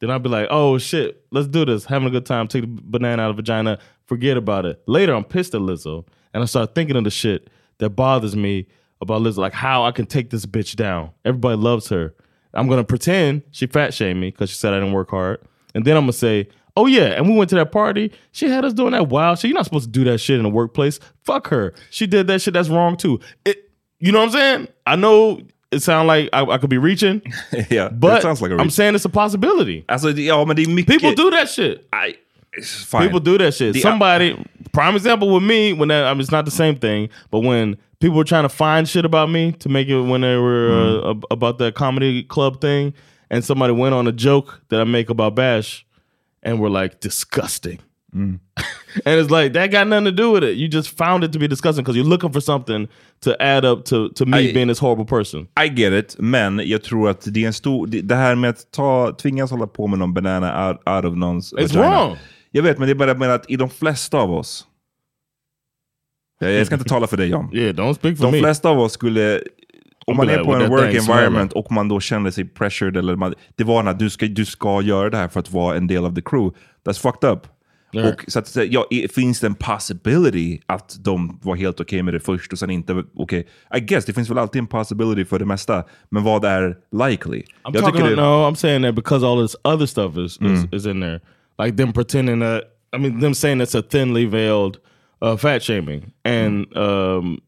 Then I'll be like, oh shit, let's do this. Having a good time, take the banana out of vagina, forget about it. Later, I'm pissed at Lizzo and I start thinking of the shit that bothers me about Lizzo, like how I can take this bitch down. Everybody loves her. I'm gonna pretend she fat shamed me because she said I didn't work hard. And then I'm gonna say, oh yeah, and we went to that party. She had us doing that wild shit. You're not supposed to do that shit in the workplace. Fuck her. She did that shit. That's wrong too. It, you know what I'm saying? I know it sounds like I, I could be reaching, yeah, but sounds like a I'm saying it's a possibility. Alltså, ja men det är mycket... People do that shit. I, fine. People do that shit. The- Somebody, prime example with me, when that, I mean, it's not the same thing, but when people were trying to find shit about me to make it when they were uh, ab- about that comedy club thing, and somebody went on a joke that I make about Bash, and were like disgusting. and it's like that got nothing to do with it. You just found it to be disgusting because you're looking for something to add up to to me I- being this horrible person. I get it, men jag tror att det är en stor... Det det här med att ta, tvingas hålla på med någon banana out, out of någons It's vagina. wrong. Jag vet, men det är bara med att i de flesta av oss... Jag ska inte tala för dig John. Yeah, don't speak for De me. flesta av oss skulle... Om man är på en work environment och man då känner sig pressured, eller man, det var när du ska, du ska göra det här för att vara en del av the crew. That's fucked up. Yeah. Och så att, ja, finns det en possibility att de var helt okej med det först och sen inte okej? I guess, det finns väl alltid en possibility för det mesta. Men vad är likely? I'm talking det- no, I'm saying that because all this other stuff is, is is in there, like them pretending that I mean them saying it's a thinly veiled uh, fat shaming, and um,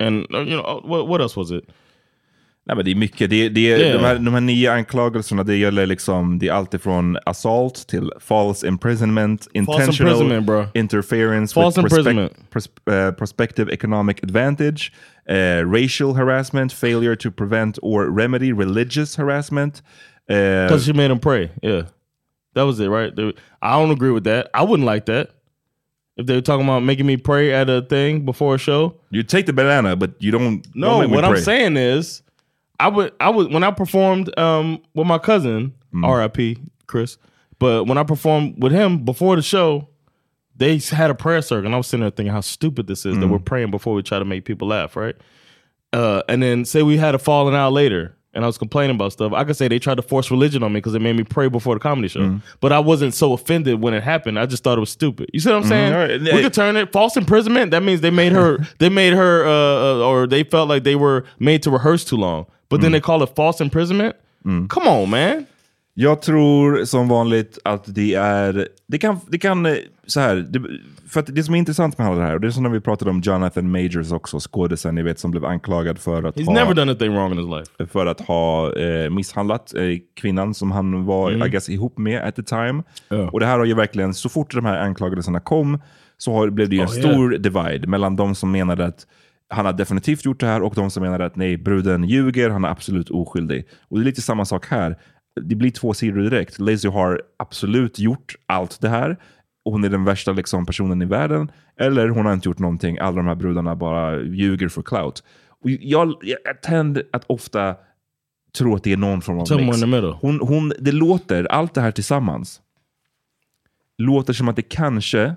and uh, you know what what else was it? Nej, men det är mycket. Det, det, Yeah. de, här, de här nio anklagelserna, det gäller liksom, det är alltid från assault till false imprisonment, intentional imprisonment, interference False with imprisonment. pros- uh, prospective economic advantage, uh, racial harassment, failure to prevent or remedy religious harassment. Uh, Because she made him pray. Yeah. That was it, right? They- I don't agree with that. I wouldn't like that. If they were talking about making me pray at a thing before a show. you take the banana, but you don't. No, don't what I'm pray. saying is, I would, I would, when I performed um, with my cousin, R.I.P. Chris, but when I performed with him before the show, they had a prayer circle, and I was sitting there thinking how stupid this is that we're praying before we try to make people laugh, right? Uh, and then say we had a falling out later, and I was complaining about stuff. I could say they tried to force religion on me because they made me pray before the comedy show, but I wasn't so offended when it happened. I just thought it was stupid. You see what I'm saying? Alright. We could turn it false imprisonment. That means they made her, they made her, uh, uh, or they felt like they were made to rehearse too long. But then they call it false imprisonment. Come on, man. Jag tror som vanligt att det är, det kan, det kan eh, så här, det, för det som är intressant med allt det här, och det är som när vi pratade om Jonathan Majors också, skådisen ni vet som blev anklagad för att He's ha, never done anything wrong in his life. för att ha eh, misshandlat eh, kvinnan som han var I guess, ihop med at the time. Ja. Och det här har ju verkligen, så fort de här anklagelserna kom, så har, blev det ju en Oh, yeah. stor divide mellan de som menade att han har definitivt gjort det här och de som menade att nej, bruden ljuger, han är absolut oskyldig. Och det är lite samma sak här. Det blir två sidor direkt. Lizzie har absolut gjort allt det här. Och hon är den värsta liksom, personen i världen. Eller hon har inte gjort någonting. Alla de här brudarna bara ljuger för clout. Och jag, jag, tänder att ofta tro att det är någon form av Somewhere mix. in the middle. Hon, hon, det låter, allt det här tillsammans, låter som att det kanske,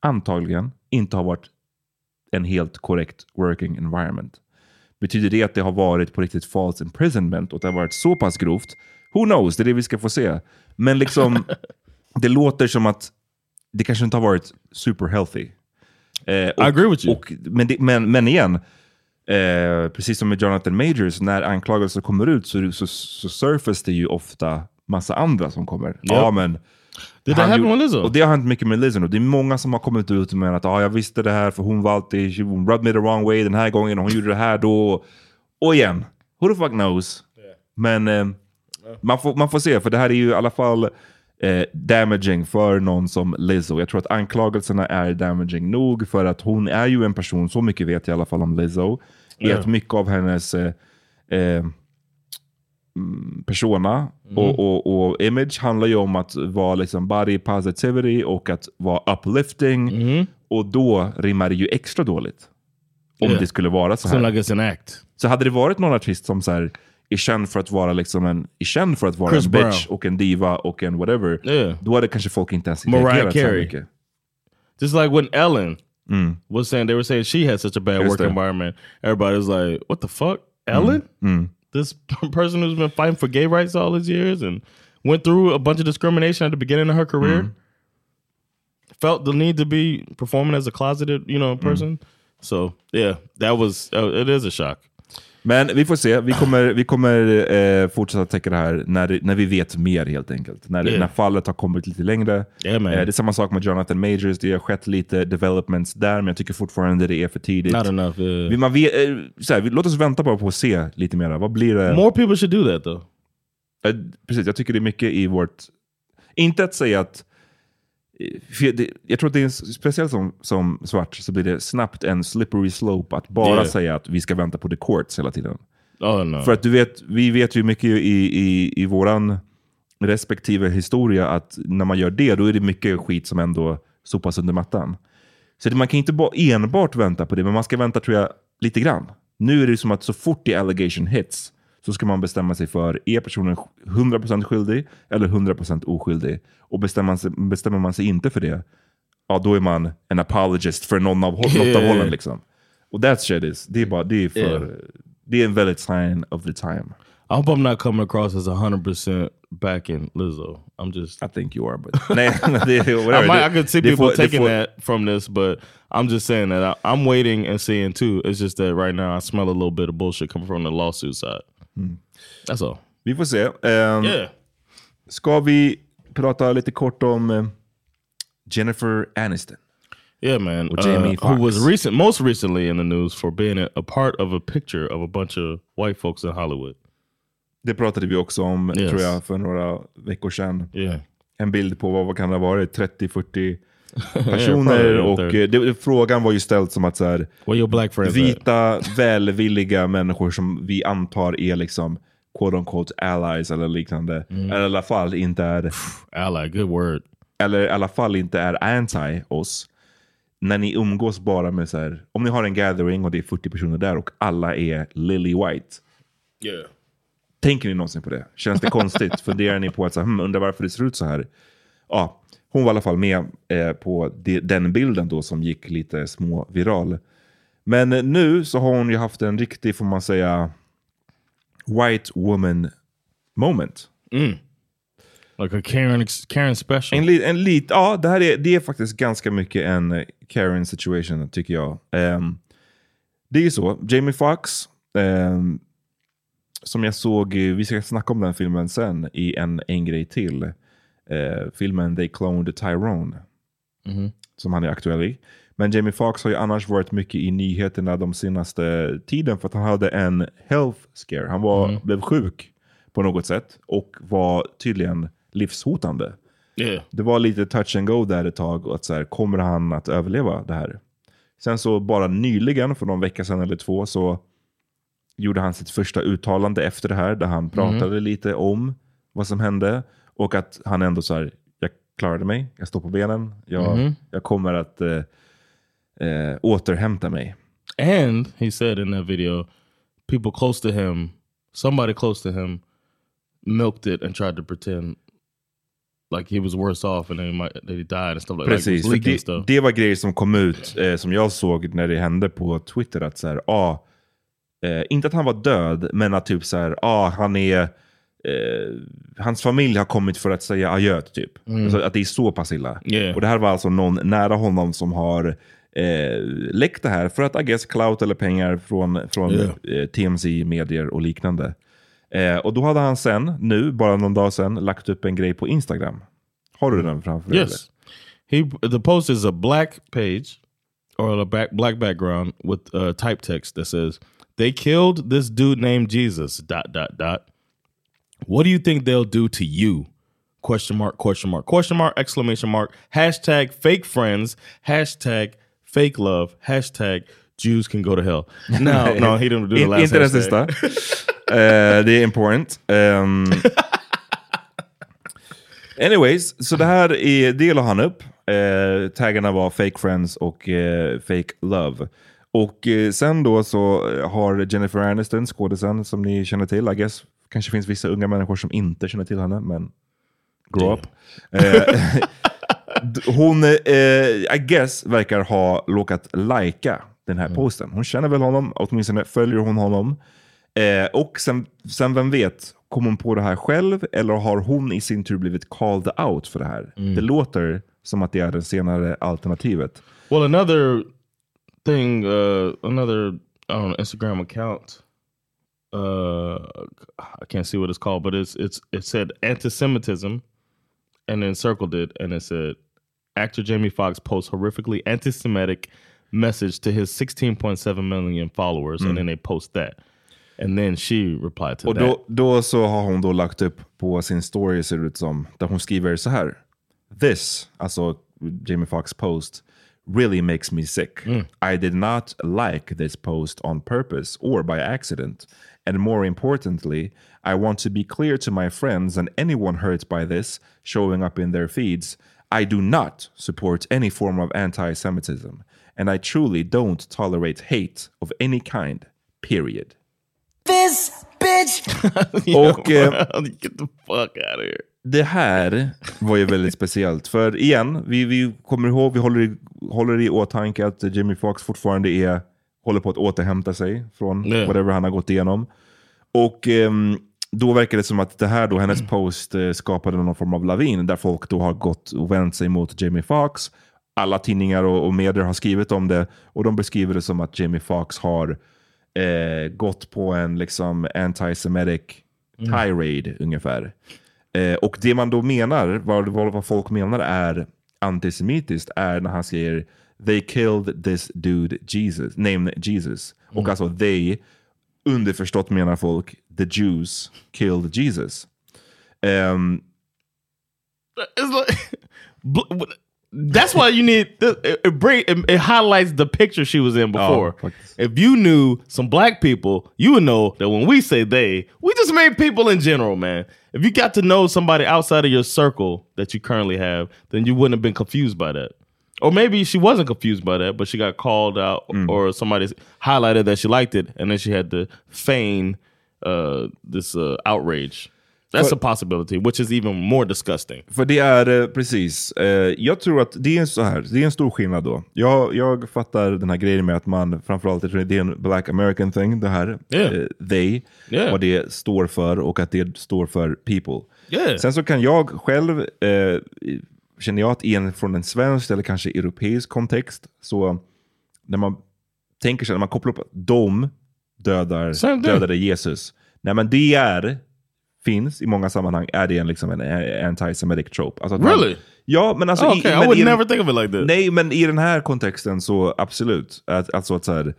antagligen, inte har varit en helt korrekt working environment. Betyder det att det har varit på riktigt false imprisonment och att det har varit så pass grovt? Who knows, det är det vi ska få se. Men liksom, det låter som att det kanske inte har varit super healthy. Eh, och, I agree with you. Och, men, det, men, men igen, eh, precis som med Jonathan Majors, när anklagelser kommer ut så, så, så surface det ju ofta massa andra som kommer. Ja, men Did that han happen gjorde- with Lizzo? Och det har hänt mycket med Lizzo nu. Det är många som har kommit ut med att ah, jag visste det här för hon var alltid, she rubbed me the wrong way den här gången och hon gjorde det här då. Och igen, who the fuck knows? Men eh, man, får, man får se, för det här är ju i alla fall eh, damaging för någon som Lizzo. Jag tror att anklagelserna är damaging nog för att hon är ju en person, så mycket vet jag i alla fall om Lizzo, Ja. att mycket av hennes eh, eh, mm, persona och, och, och image handlar ju om att vara liksom body positivity och att vara uplifting. Och då rimmar det ju extra dåligt. Om Yeah. det skulle vara så här. Seems like it's an act. Så hade det varit någon artist som så här, är känd för att vara liksom en, är känd för att vara Chris en bitch Brown. och en diva och en whatever. Yeah. Då hade kanske folk inte ens Mariah reagerat så Carey. mycket. Just like when Ellen Mm. was saying, they were saying she had such a bad Just work that. environment. Everybody was like, what the fuck? Ellen? Mm. This person who's been fighting for gay rights all these years and went through a bunch of discrimination at the beginning of her career. Mm. Felt the need to be performing as a closeted, you know, person. So yeah, that was, uh, it is a shock. Men vi får se. Vi kommer, vi kommer eh, fortsätta täcka det här när, när vi vet mer helt enkelt. När, Yeah. när fallet har kommit lite längre. Yeah. Eh, det är samma sak med Jonathan Majors. Det har skett lite developments där, men jag tycker fortfarande det är för tidigt. Not enough. yeah. Vi, man vet, eh, så här, vi, låt oss vänta bara på att se lite mer. Vad blir det? More people should do that though. Eh, Precis, jag tycker det är mycket i vårt... Inte att säga att... jag tror att det är en, speciellt som, som svart så blir det snabbt en slippery slope att bara Yeah. säga att vi ska vänta på the courts hela tiden. Oh no. För att du vet, vi vet ju mycket i, i, i våran respektive historia att när man gör det, då är det mycket skit som ändå sopas under mattan. Så det, man kan inte bara enbart vänta på det, men man ska vänta tror jag lite grann. Nu är det som att så fort the allegation hits så ska man bestämma sig för, är personen 100% skyldig eller 100% oskyldig? Och bestämmer man, sig, bestämmer man sig inte för det, ja då är man en apologist för någon av, något av hållen. Liksom. Och that shit is, det är, bara, det är för, Yeah. det är en väldigt sign of the time. I hope I'm not coming across as 100% backing Lizzo. I'm just. I think you are, but whatever. I, might, I could see people det taking får- that from this, but I'm just saying that I, I'm waiting and seeing too. It's just that right now I smell a little bit of bullshit coming from the lawsuit side. That's all. Vi får se. Um, Yeah. Ska vi prata lite kort om eh, Jennifer Aniston? Yeah, man. Uh, who was recent, most recently in the news for being a, part of a picture of a bunch of white folks in Hollywood. Det pratade vi också om, Yes. tror jag, för några veckor sedan. Yeah. En bild på, vad, vad kan det ha varit, 30-40 Yeah, personer. och eh, det, frågan var ju ställd som att så här, vita, välvilliga människor som vi antar är liksom quote unquote allies eller liknande. Mm. Eller i alla fall inte är... Ally, good word. Eller i alla fall inte är anti oss. När ni umgås bara med så här, om ni har en gathering och det är 40 personer där och alla är lily white. Yeah. Tänker ni någonsin på det? Känns det konstigt? Funderar ni på att så här, hmm, undrar varför det ser ut så här? Ja, hon var i alla fall med eh, på de, den bilden då som gick lite små viral. Men eh, nu så har hon ju haft en riktig, får man säga, white woman moment. Like a Karen, Karen special. En, en lit, ja, det här är, det är faktiskt ganska mycket en eh, Karen situation tycker jag. Ehm, det är ju så, Jamie Foxx, ehm, som jag såg, vi ska snacka om den filmen sen i en, en grej till. Eh, filmen They Cloned Tyrone. Mhm. Som han är aktuell i. Men Jamie Foxx har ju annars varit mycket i nyheterna de senaste tiden för att han hade en health scare. Han var, Mm. blev sjuk på något sätt och var tydligen livshotande. Yeah. Det var lite touch and go där ett tag. Och att så här, kommer han att överleva det här? Sen så bara nyligen, för någon vecka sedan eller två, så gjorde han sitt första uttalande efter det här. Där han pratade lite om vad som hände. Och att han ändå så här, jag klarade mig, jag står på benen, jag, Mhm. jag kommer att eh, eh, återhämta mig. And he said in that video, people close to him, somebody close to him, milked it and tried to pretend like he was worse off and then he, might, that he died and stuff like that. Like, Precis, leaking det, stuff. det var grejer som kom ut eh, som jag såg när det hände på Twitter. Att så här, ah, eh, inte att han var död, men att typ så här, ah, han är, hans familj har kommit för att säga adjö typ. Mm. Alltså, att det är så pass illa. Yeah. Och det här var alltså någon nära honom som har eh, läckt det här för att I guess clout eller pengar från, från Yeah. eh, TMZ, medier och liknande. Eh, och då hade han sen, nu, bara någon dag sedan, lagt upp en grej på Instagram. Har du den framför dig? Yes. He the post is a black page or a back, black background with uh, type text that says they killed this dude named Jesus dot dot dot. What do you think they'll do to you? Question mark question mark question mark exclamation mark hashtag fake friends hashtag fake love hashtag Jews can go to hell. No, no, he didn't do the last Inte den sista. Det är important. Ehm, anyways, så det här är, det la han upp. Uh, taggarna var fake friends och eh, fake love. Och eh, sen då så har Jennifer Aniston, skådisen som ni känner till, I guess, kanske finns vissa unga människor som inte känner till henne, men grow up. Eh, hon, eh, I guess, verkar ha råkat lajka den här posten. Hon känner väl honom, åtminstone följer hon honom. Eh, och sen, sen vem vet, kom hon på det här själv eller har hon i sin tur blivit called out för det här? Det låter som att det är det senare alternativet. Well, another thing, uh, another I don't know, Instagram account. Uh, I can't see what it's called, but it's it's it said anti-Semitism, and then circled it, and it said actor Jamie Foxx posts horrifically anti-Semitic message to his 16.7 million followers, and then they post that, and then she replied to Och that. då, då så har hon då lagt upp på sin story, ser det ut som, där hon skriver så här. This, alltså Jamie Foxx post, really makes me sick. I did not like this post on purpose or by accident. And more importantly, I want to be clear to my friends and anyone hurt by this showing up in their feeds. I do not support any form of anti Semitism. And I truly don't tolerate hate of any kind, period. This bitch. Och eh, Get the fuck out of here. det här var ju väldigt speciellt. För igen, vi, vi kommer ihåg, vi håller i, håller i åtanke att Jimmy Fox fortfarande är, håller på att återhämta sig från Yeah. whatever han har gått igenom. Och ehm, då verkar det som att det här då, hennes post eh, skapade någon form av lavin där folk då har gått och vänt sig mot Jamie Fox. Alla tidningar och, och medier har skrivit om det och de beskriver det som att Jamie Fox har eh, gått på en liksom anti-semitic tirade ungefär. Eh, och det man då menar, vad, vad, vad folk menar är antisemitiskt, är när han säger they killed this dude Jesus, named Jesus. Och mm. alltså they, underförstått menar folk, the Jews killed Jesus. Ehm, it's like that's why you need it, it, bring, it, highlights the picture she was in oh, before. faktiskt. if you knew some black people, you would know that when we say they, we just mean people in general, man. If you got to know somebody outside of your circle that you currently have, then you wouldn't have been confused by that. Or maybe she wasn't confused by that, but she got called out or somebody highlighted that she liked it, and then she had to feign uh, this uh, outrage. That's But- a possibility, which is even more disgusting. För det är eh, precis, eh, jag tror att det är så här, det är en stor skillnad då. Jag, jag fattar den här grejen med att man, framförallt det är en black american thing, det här, Yeah. eh, they, Yeah. vad det står för och att det står för people. Yeah. Sen så kan jag själv, eh, känner jag att i en, från en svensk eller kanske europeisk kontext, så när man tänker sig, när man kopplar upp att de dödar, dödade Jesus. Nej men det är, finns i många sammanhang, är det en, liksom en anti-semitic trope. Alltså man- Really? ja, men alltså... Oh, okay, I men would i never think of it like that. Nej, men i den här kontexten så absolut. Att, alltså att så här,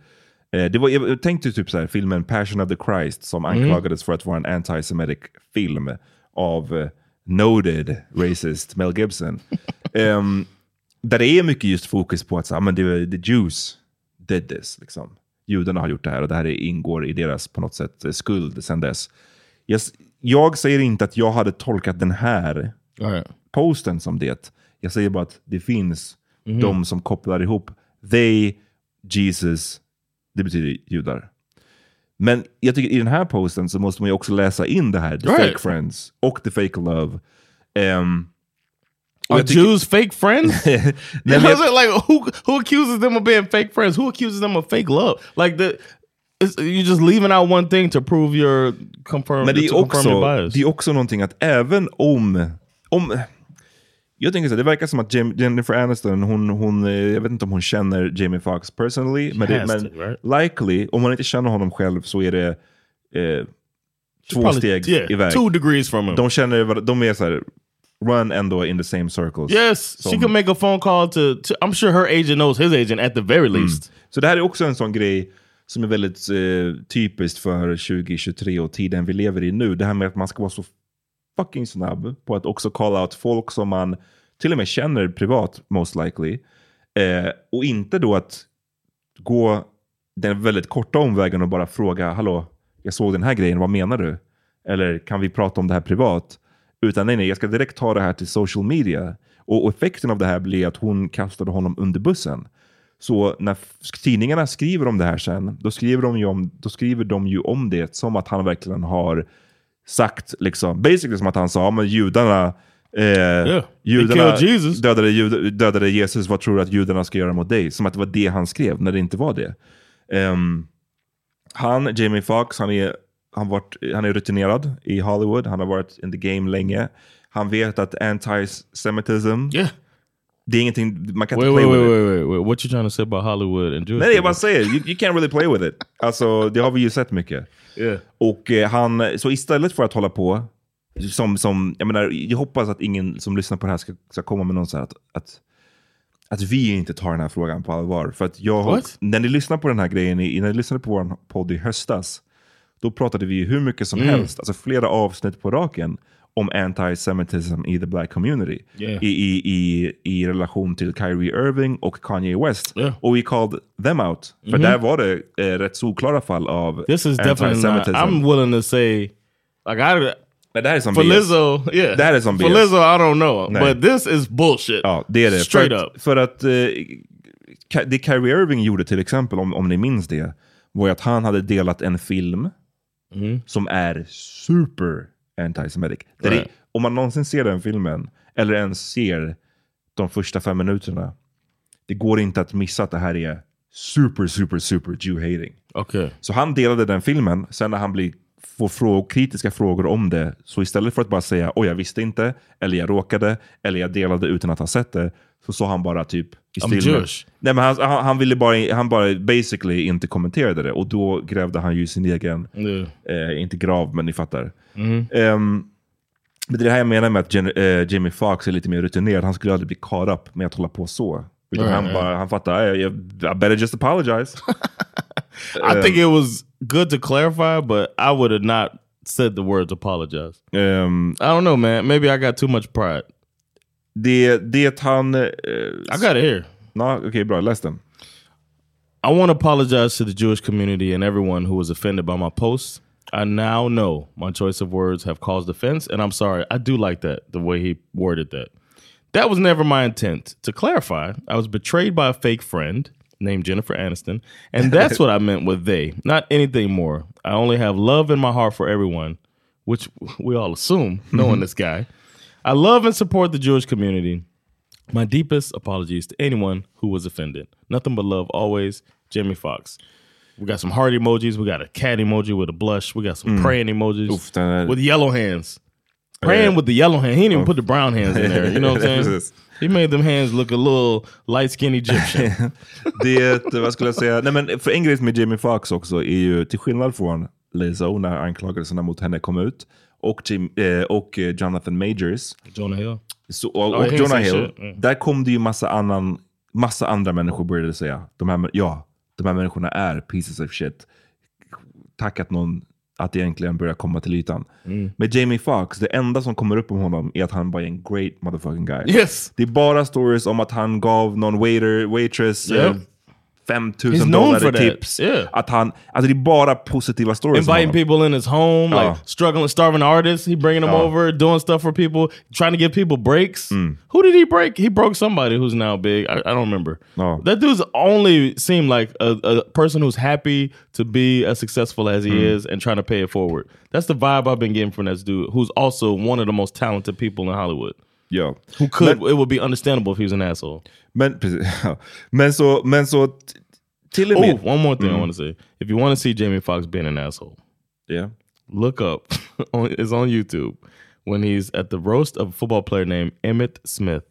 eh, det var, jag tänkte typ så här, filmen Passion of the Christ som Mm. anklagades för att vara en anti-semitic film av eh, noted racist Mel Gibson. Ehm, där det är mycket just fokus på att så, här, men det the Jews did this. Liksom. Judarna har gjort det här och det här ingår i deras på något sätt skuld sedan dess. Jag, jag säger inte att jag hade tolkat den här posten som det. Jag säger bara att det finns Mhm. de som kopplar ihop they, Jesus, det betyder judar. Men jag tycker i den här posten så måste man ju också läsa in det här, the Right. fake friends och the fake love. Um, Are Jews fake friends? You know what I'm saying? like who who accuses them of being fake friends? Who accuses them of fake love? Like the you're just leaving out one thing to prove your confirm Men det är, också, det är också någonting att även om... om jag tänker så det verkar som att Jennifer Aniston, hon, hon, eh, jag vet inte om hon känner Jamie Foxx personally, men, det, men to, right? likely, om man inte känner honom själv så är det eh, två probably- steg yeah, iväg. two degrees from him. De känner, de är så här, run ändå in the same circles. yes, she Som- can make a phone call to, to. I'm sure her agent knows his agent at the very Mm. least. Så det här är också en sån grej som är väldigt eh, typiskt för 2023 och tiden vi lever i nu. Det här med att man ska vara så fucking snabb på att också call out folk som man till och med känner privat, most likely. Eh, och inte då att gå den väldigt korta omvägen och bara fråga, hallå, jag såg den här grejen, vad menar du? Eller kan vi prata om det här privat? Utan nej, nej, jag ska direkt ta det här till social media. Och, och effekten av det här blir att hon kastade honom under bussen. Så när tidningarna skriver om det här sen, då skriver de ju om, då skriver de ju om det som att han verkligen har sagt, liksom, basically som att han sa, men judarna, eh, judarna killed Jesus. Dödade, jud, dödade Jesus, vad tror du att judarna ska göra mot dig? Som att det var det han skrev, när det inte var det. Ehm, han, Jamie Foxx, han är, han, varit, han är rutinerad i Hollywood, han har varit in the game länge. Han vet att anti-semitism, Yeah. det är ingenting, man kan Wait, inte wait, play wait, with it. wait, wait, wait. What you trying to say about Hollywood and Jewish Nej, jag bara säger, you, you can't really play with it. Alltså, det har vi ju sett mycket. Yeah. Och eh, han, så istället för att hålla på, som, som, jag menar, jag hoppas att ingen som lyssnar på det här ska, ska komma med någon så här att, att, att vi inte tar den här frågan på allvar. För att jag, What? när ni lyssnar på den här grejen, när ni lyssnade på vår podd i höstas, då pratade vi hur mycket som Mm. helst, alltså flera avsnitt på raken, om anti-semitism i the black community. Yeah. I, i, i, I relation till Kyrie Irving och Kanye West. Yeah. Och vi called them out. För Mhm. där var det eh, rätt solklara fall av This is definitely not. I'm willing to say, like I. Men det här är som For BS. Lizzo, yeah. Det här är som For BS. Lizzo, I don't know. Nej. But this is bullshit. Ja, det är det. Straight för up. För att eh, det Kyrie Irving gjorde till exempel, om, om ni minns det, var att han hade delat en film Mm. som är super anti-semitic. Där det- Right. Om man någonsin ser den filmen, eller ens ser de första fem minuterna, det går inte att missa att det här är super, super, super Jew-hating. Okay. Så han delade den filmen, sen när han blir, får fråg, kritiska frågor om det, så istället för att bara säga oj jag visste inte, eller jag råkade, eller jag delade utan att ha sett det, så sa han bara typ i I'm stil med- Jewish. Nej men han, han, han ville bara, han bara basically inte kommenterade det och då grävde han ju sin egen, Yeah. eh, inte grav men ni fattar. Mhm. Ehm, men det är det här jag menar med att Jen, eh, Jamie Foxx är lite mer rutinerad. Han skulle aldrig bli caught up med att hålla på så. Utan Right, han, bara, han fattar, I, I better just apologize. I think it was good to clarify, but I would have not said the words apologize. Um, I don't know, man. Maybe I got too much pride. Det, det han... eh, I got it here. Ja, Okej, bra. Läs den. I want to apologize to the Jewish community and everyone who was offended by my posts. I now know my choice of words have caused offense, and I'm sorry. I do like that, the way he worded that. That was never my intent. To clarify, I was betrayed by a fake friend named Jennifer Aniston, and that's what I meant with they, not anything more. I only have love in my heart for everyone, which we all assume, knowing this guy. I love and support the Jewish community. My deepest apologies to anyone who was offended. Nothing but love always, Jamie Foxx. We got some heart emojis. We got a cat emoji with a blush. We got some Mm. praying emojis den är- with yellow hands. Praying Eh. with the yellow hand. He didn't even put the brown hands in there. You know what I'm saying? He made them hands look a little light skinned Egyptian. Det, vad skulle jag säga? Nej, men för en grej med Jamie Foxx också är ju, till skillnad från Lizzo när anklagelserna mot henne kom ut, och, Jim, eh, och eh, Jonathan Majors, Jonah Hill. så, och, och Jonah Hill. Mm. där kom det ju massa, annan, massa andra människor började säga, de här, ja, de här människorna är pieces of shit. Tack att någon att egentligen börjar komma till ytan. Mm. Med Jamie Foxx, det enda som kommer upp om honom är att han bara är en great motherfucking guy. Yes. Det är bara stories om att han gav någon waiter, waitress Yep. eh, 5000 He's known dollar for i that. tips. Yeah. Att han, alltså det är bara positiva stories Inviting people in his home, Ja. like struggling, starving artists. He bringing them Ja. over, doing stuff for people, trying to give people breaks. Mm. Who did he break? He broke somebody who's now big. I, I don't remember. No. That dude's only seemed like a, a person who's happy to be as successful as he Mm. is and trying to pay it forward. That's the vibe I've been getting from this dude, who's also one of the most talented people in Hollywood. Ja. Who could Men- it would be understandable if he was an asshole. Men, precis, ja. men så, men så till och med... Oh, one more thing I Mm. want to say. If you want to see Jamie Foxx being an asshole, Yeah. look up on it's on YouTube when he's at the roast of a football player named Emmett Smith.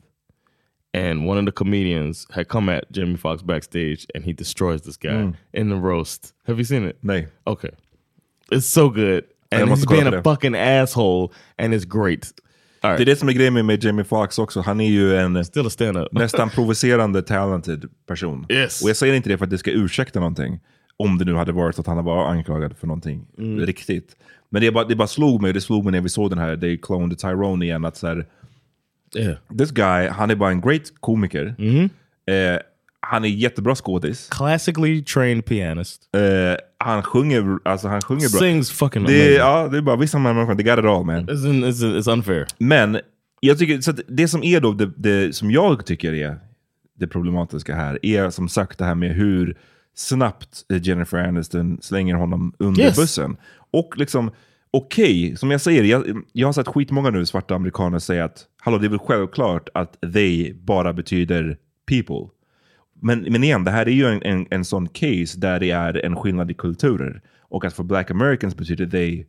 And one of the comedians had come at Jamie Foxx backstage and he destroys this guy Mm. in the roast. Have you seen it? Nej. Okay. It's so good. And he's being a fucking asshole and it's great. Right. Det är det som är grejen med, Jamie Foxx också. Han är ju en nästan provocerande talented person. Yes. Och jag säger inte det för att det ska ursäkta någonting. Om det nu hade varit att han var anklagad för någonting Mm. riktigt. Men det, bara, det bara slog mig, det slog mig när vi såg den här They cloned Tyrone igen. Att så här, Yeah. this guy, han är bara en great komiker. Mm-hmm. Eh, han är jättebra skådis. Classically trained pianist. Eh, han sjunger, alltså han sjunger bra. Sings fucking det, amazing. ja, det är bara vissa människor, they got it all man. It's, in, it's, it's unfair. Men jag tycker, så det som är då, det, det som jag tycker är det problematiska här, är som sagt det här med hur snabbt Jennifer Aniston slänger honom under Yes. bussen. Och liksom, okej, som jag säger, jag, jag har sett skitmånga nu svarta amerikaner säga att hallå, det är väl självklart att they bara betyder people. Men, men igen, det här är ju en, en, en sån case där det är en skillnad i kulturer. Och att för black americans betyder they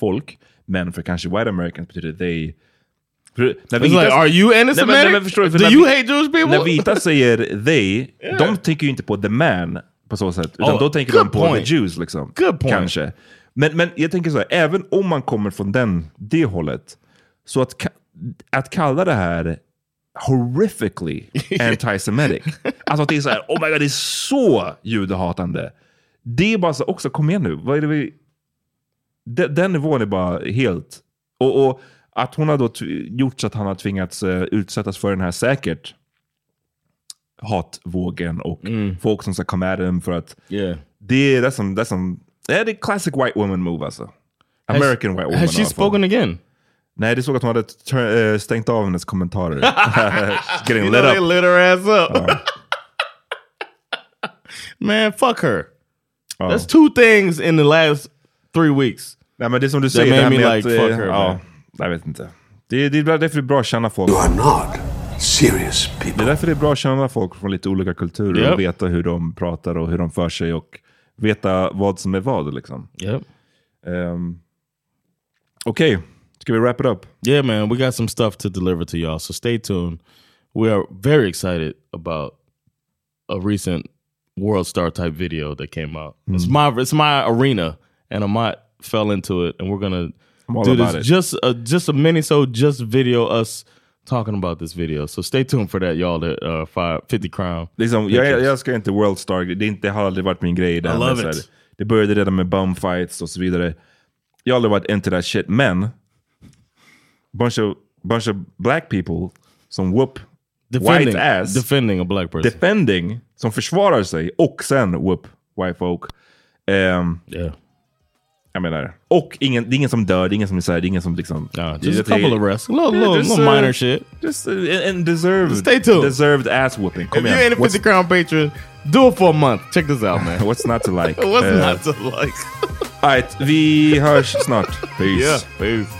folk, men för kanske white americans betyder they... När It's like, are you anti-Semitic? nej, förstår Do när you vi- hate Jewish people? När vita säger they, de tänker ju inte på the man på så sätt. Utan Oh, då tänker de på point. the Jews. Liksom, Good point. Kanske. Men, men jag tänker så här, även om man kommer från den, det hållet, så att, att kalla det här horrifically anti-semitic. alltså att det är så här, oh my god, det är så judehatande. Det är bara så, också kom igen nu, vad är det vi... Den, den nivån är bara helt... Och, och att hon har då gjort så att han har tvingats eh, utsättas för den här säkert hatvågen och folk som ska komma at him för att... Yeah. Det är, that's some, that's some, det är classic white woman move alltså. American white woman. Has she spoken again? Nej, det såg att hon hade eh, stängt av hennes kommentarer. Getting You lit know they up. lit her ass up. Man, fuck her. Ja. That's two things in the last three weeks. Nej, men det som du säger, det made här me med like, att... fuck eh, her, ja, man. jag vet inte. Det, det är därför det är bra att känna folk. You are not serious Det people. är därför det är bra att känna folk från lite olika kulturer Yep. och veta hur de pratar och hur de för sig och veta vad som är vad. Liksom. Yep. Um, Okej, ska vi wrap it up? Yeah, man, we got some stuff to deliver to y'all, so stay tuned. We are very excited about a recent World Star type video that came out. It's Mm. my it's my arena, and Amat fell into it, and we're gonna I'm do this it. just a just a mini so just video us talking about this video. So stay tuned for that y'all. That uh, five, 50 Crown. Liksom, jag, jag älskar inte World Star, det, är inte, det har aldrig varit min grej. Det, I här med love så här- it. det började redan med bumfights och så vidare. Jag har aldrig varit into that shit, men bunch of, bunch of black people som whoop Defending- white ass. defending a black person. Defending, som försvarar sig och sen whoop white folk. Um, yeah. Jag menar, och ingen, det är ingen som dör, det är ingen som är så här, det är ingen som liksom... just a couple arrests. A little- little- little minor shit. Just uh, and deserved, Stay tuned. deserved ass whooping. Kom If you ain't a 50 Crown patron, do it for a month. Check this out man. What's not to like? What's Eh, not to like? Alright, vi hörs snart. Peace. Yeah, peace.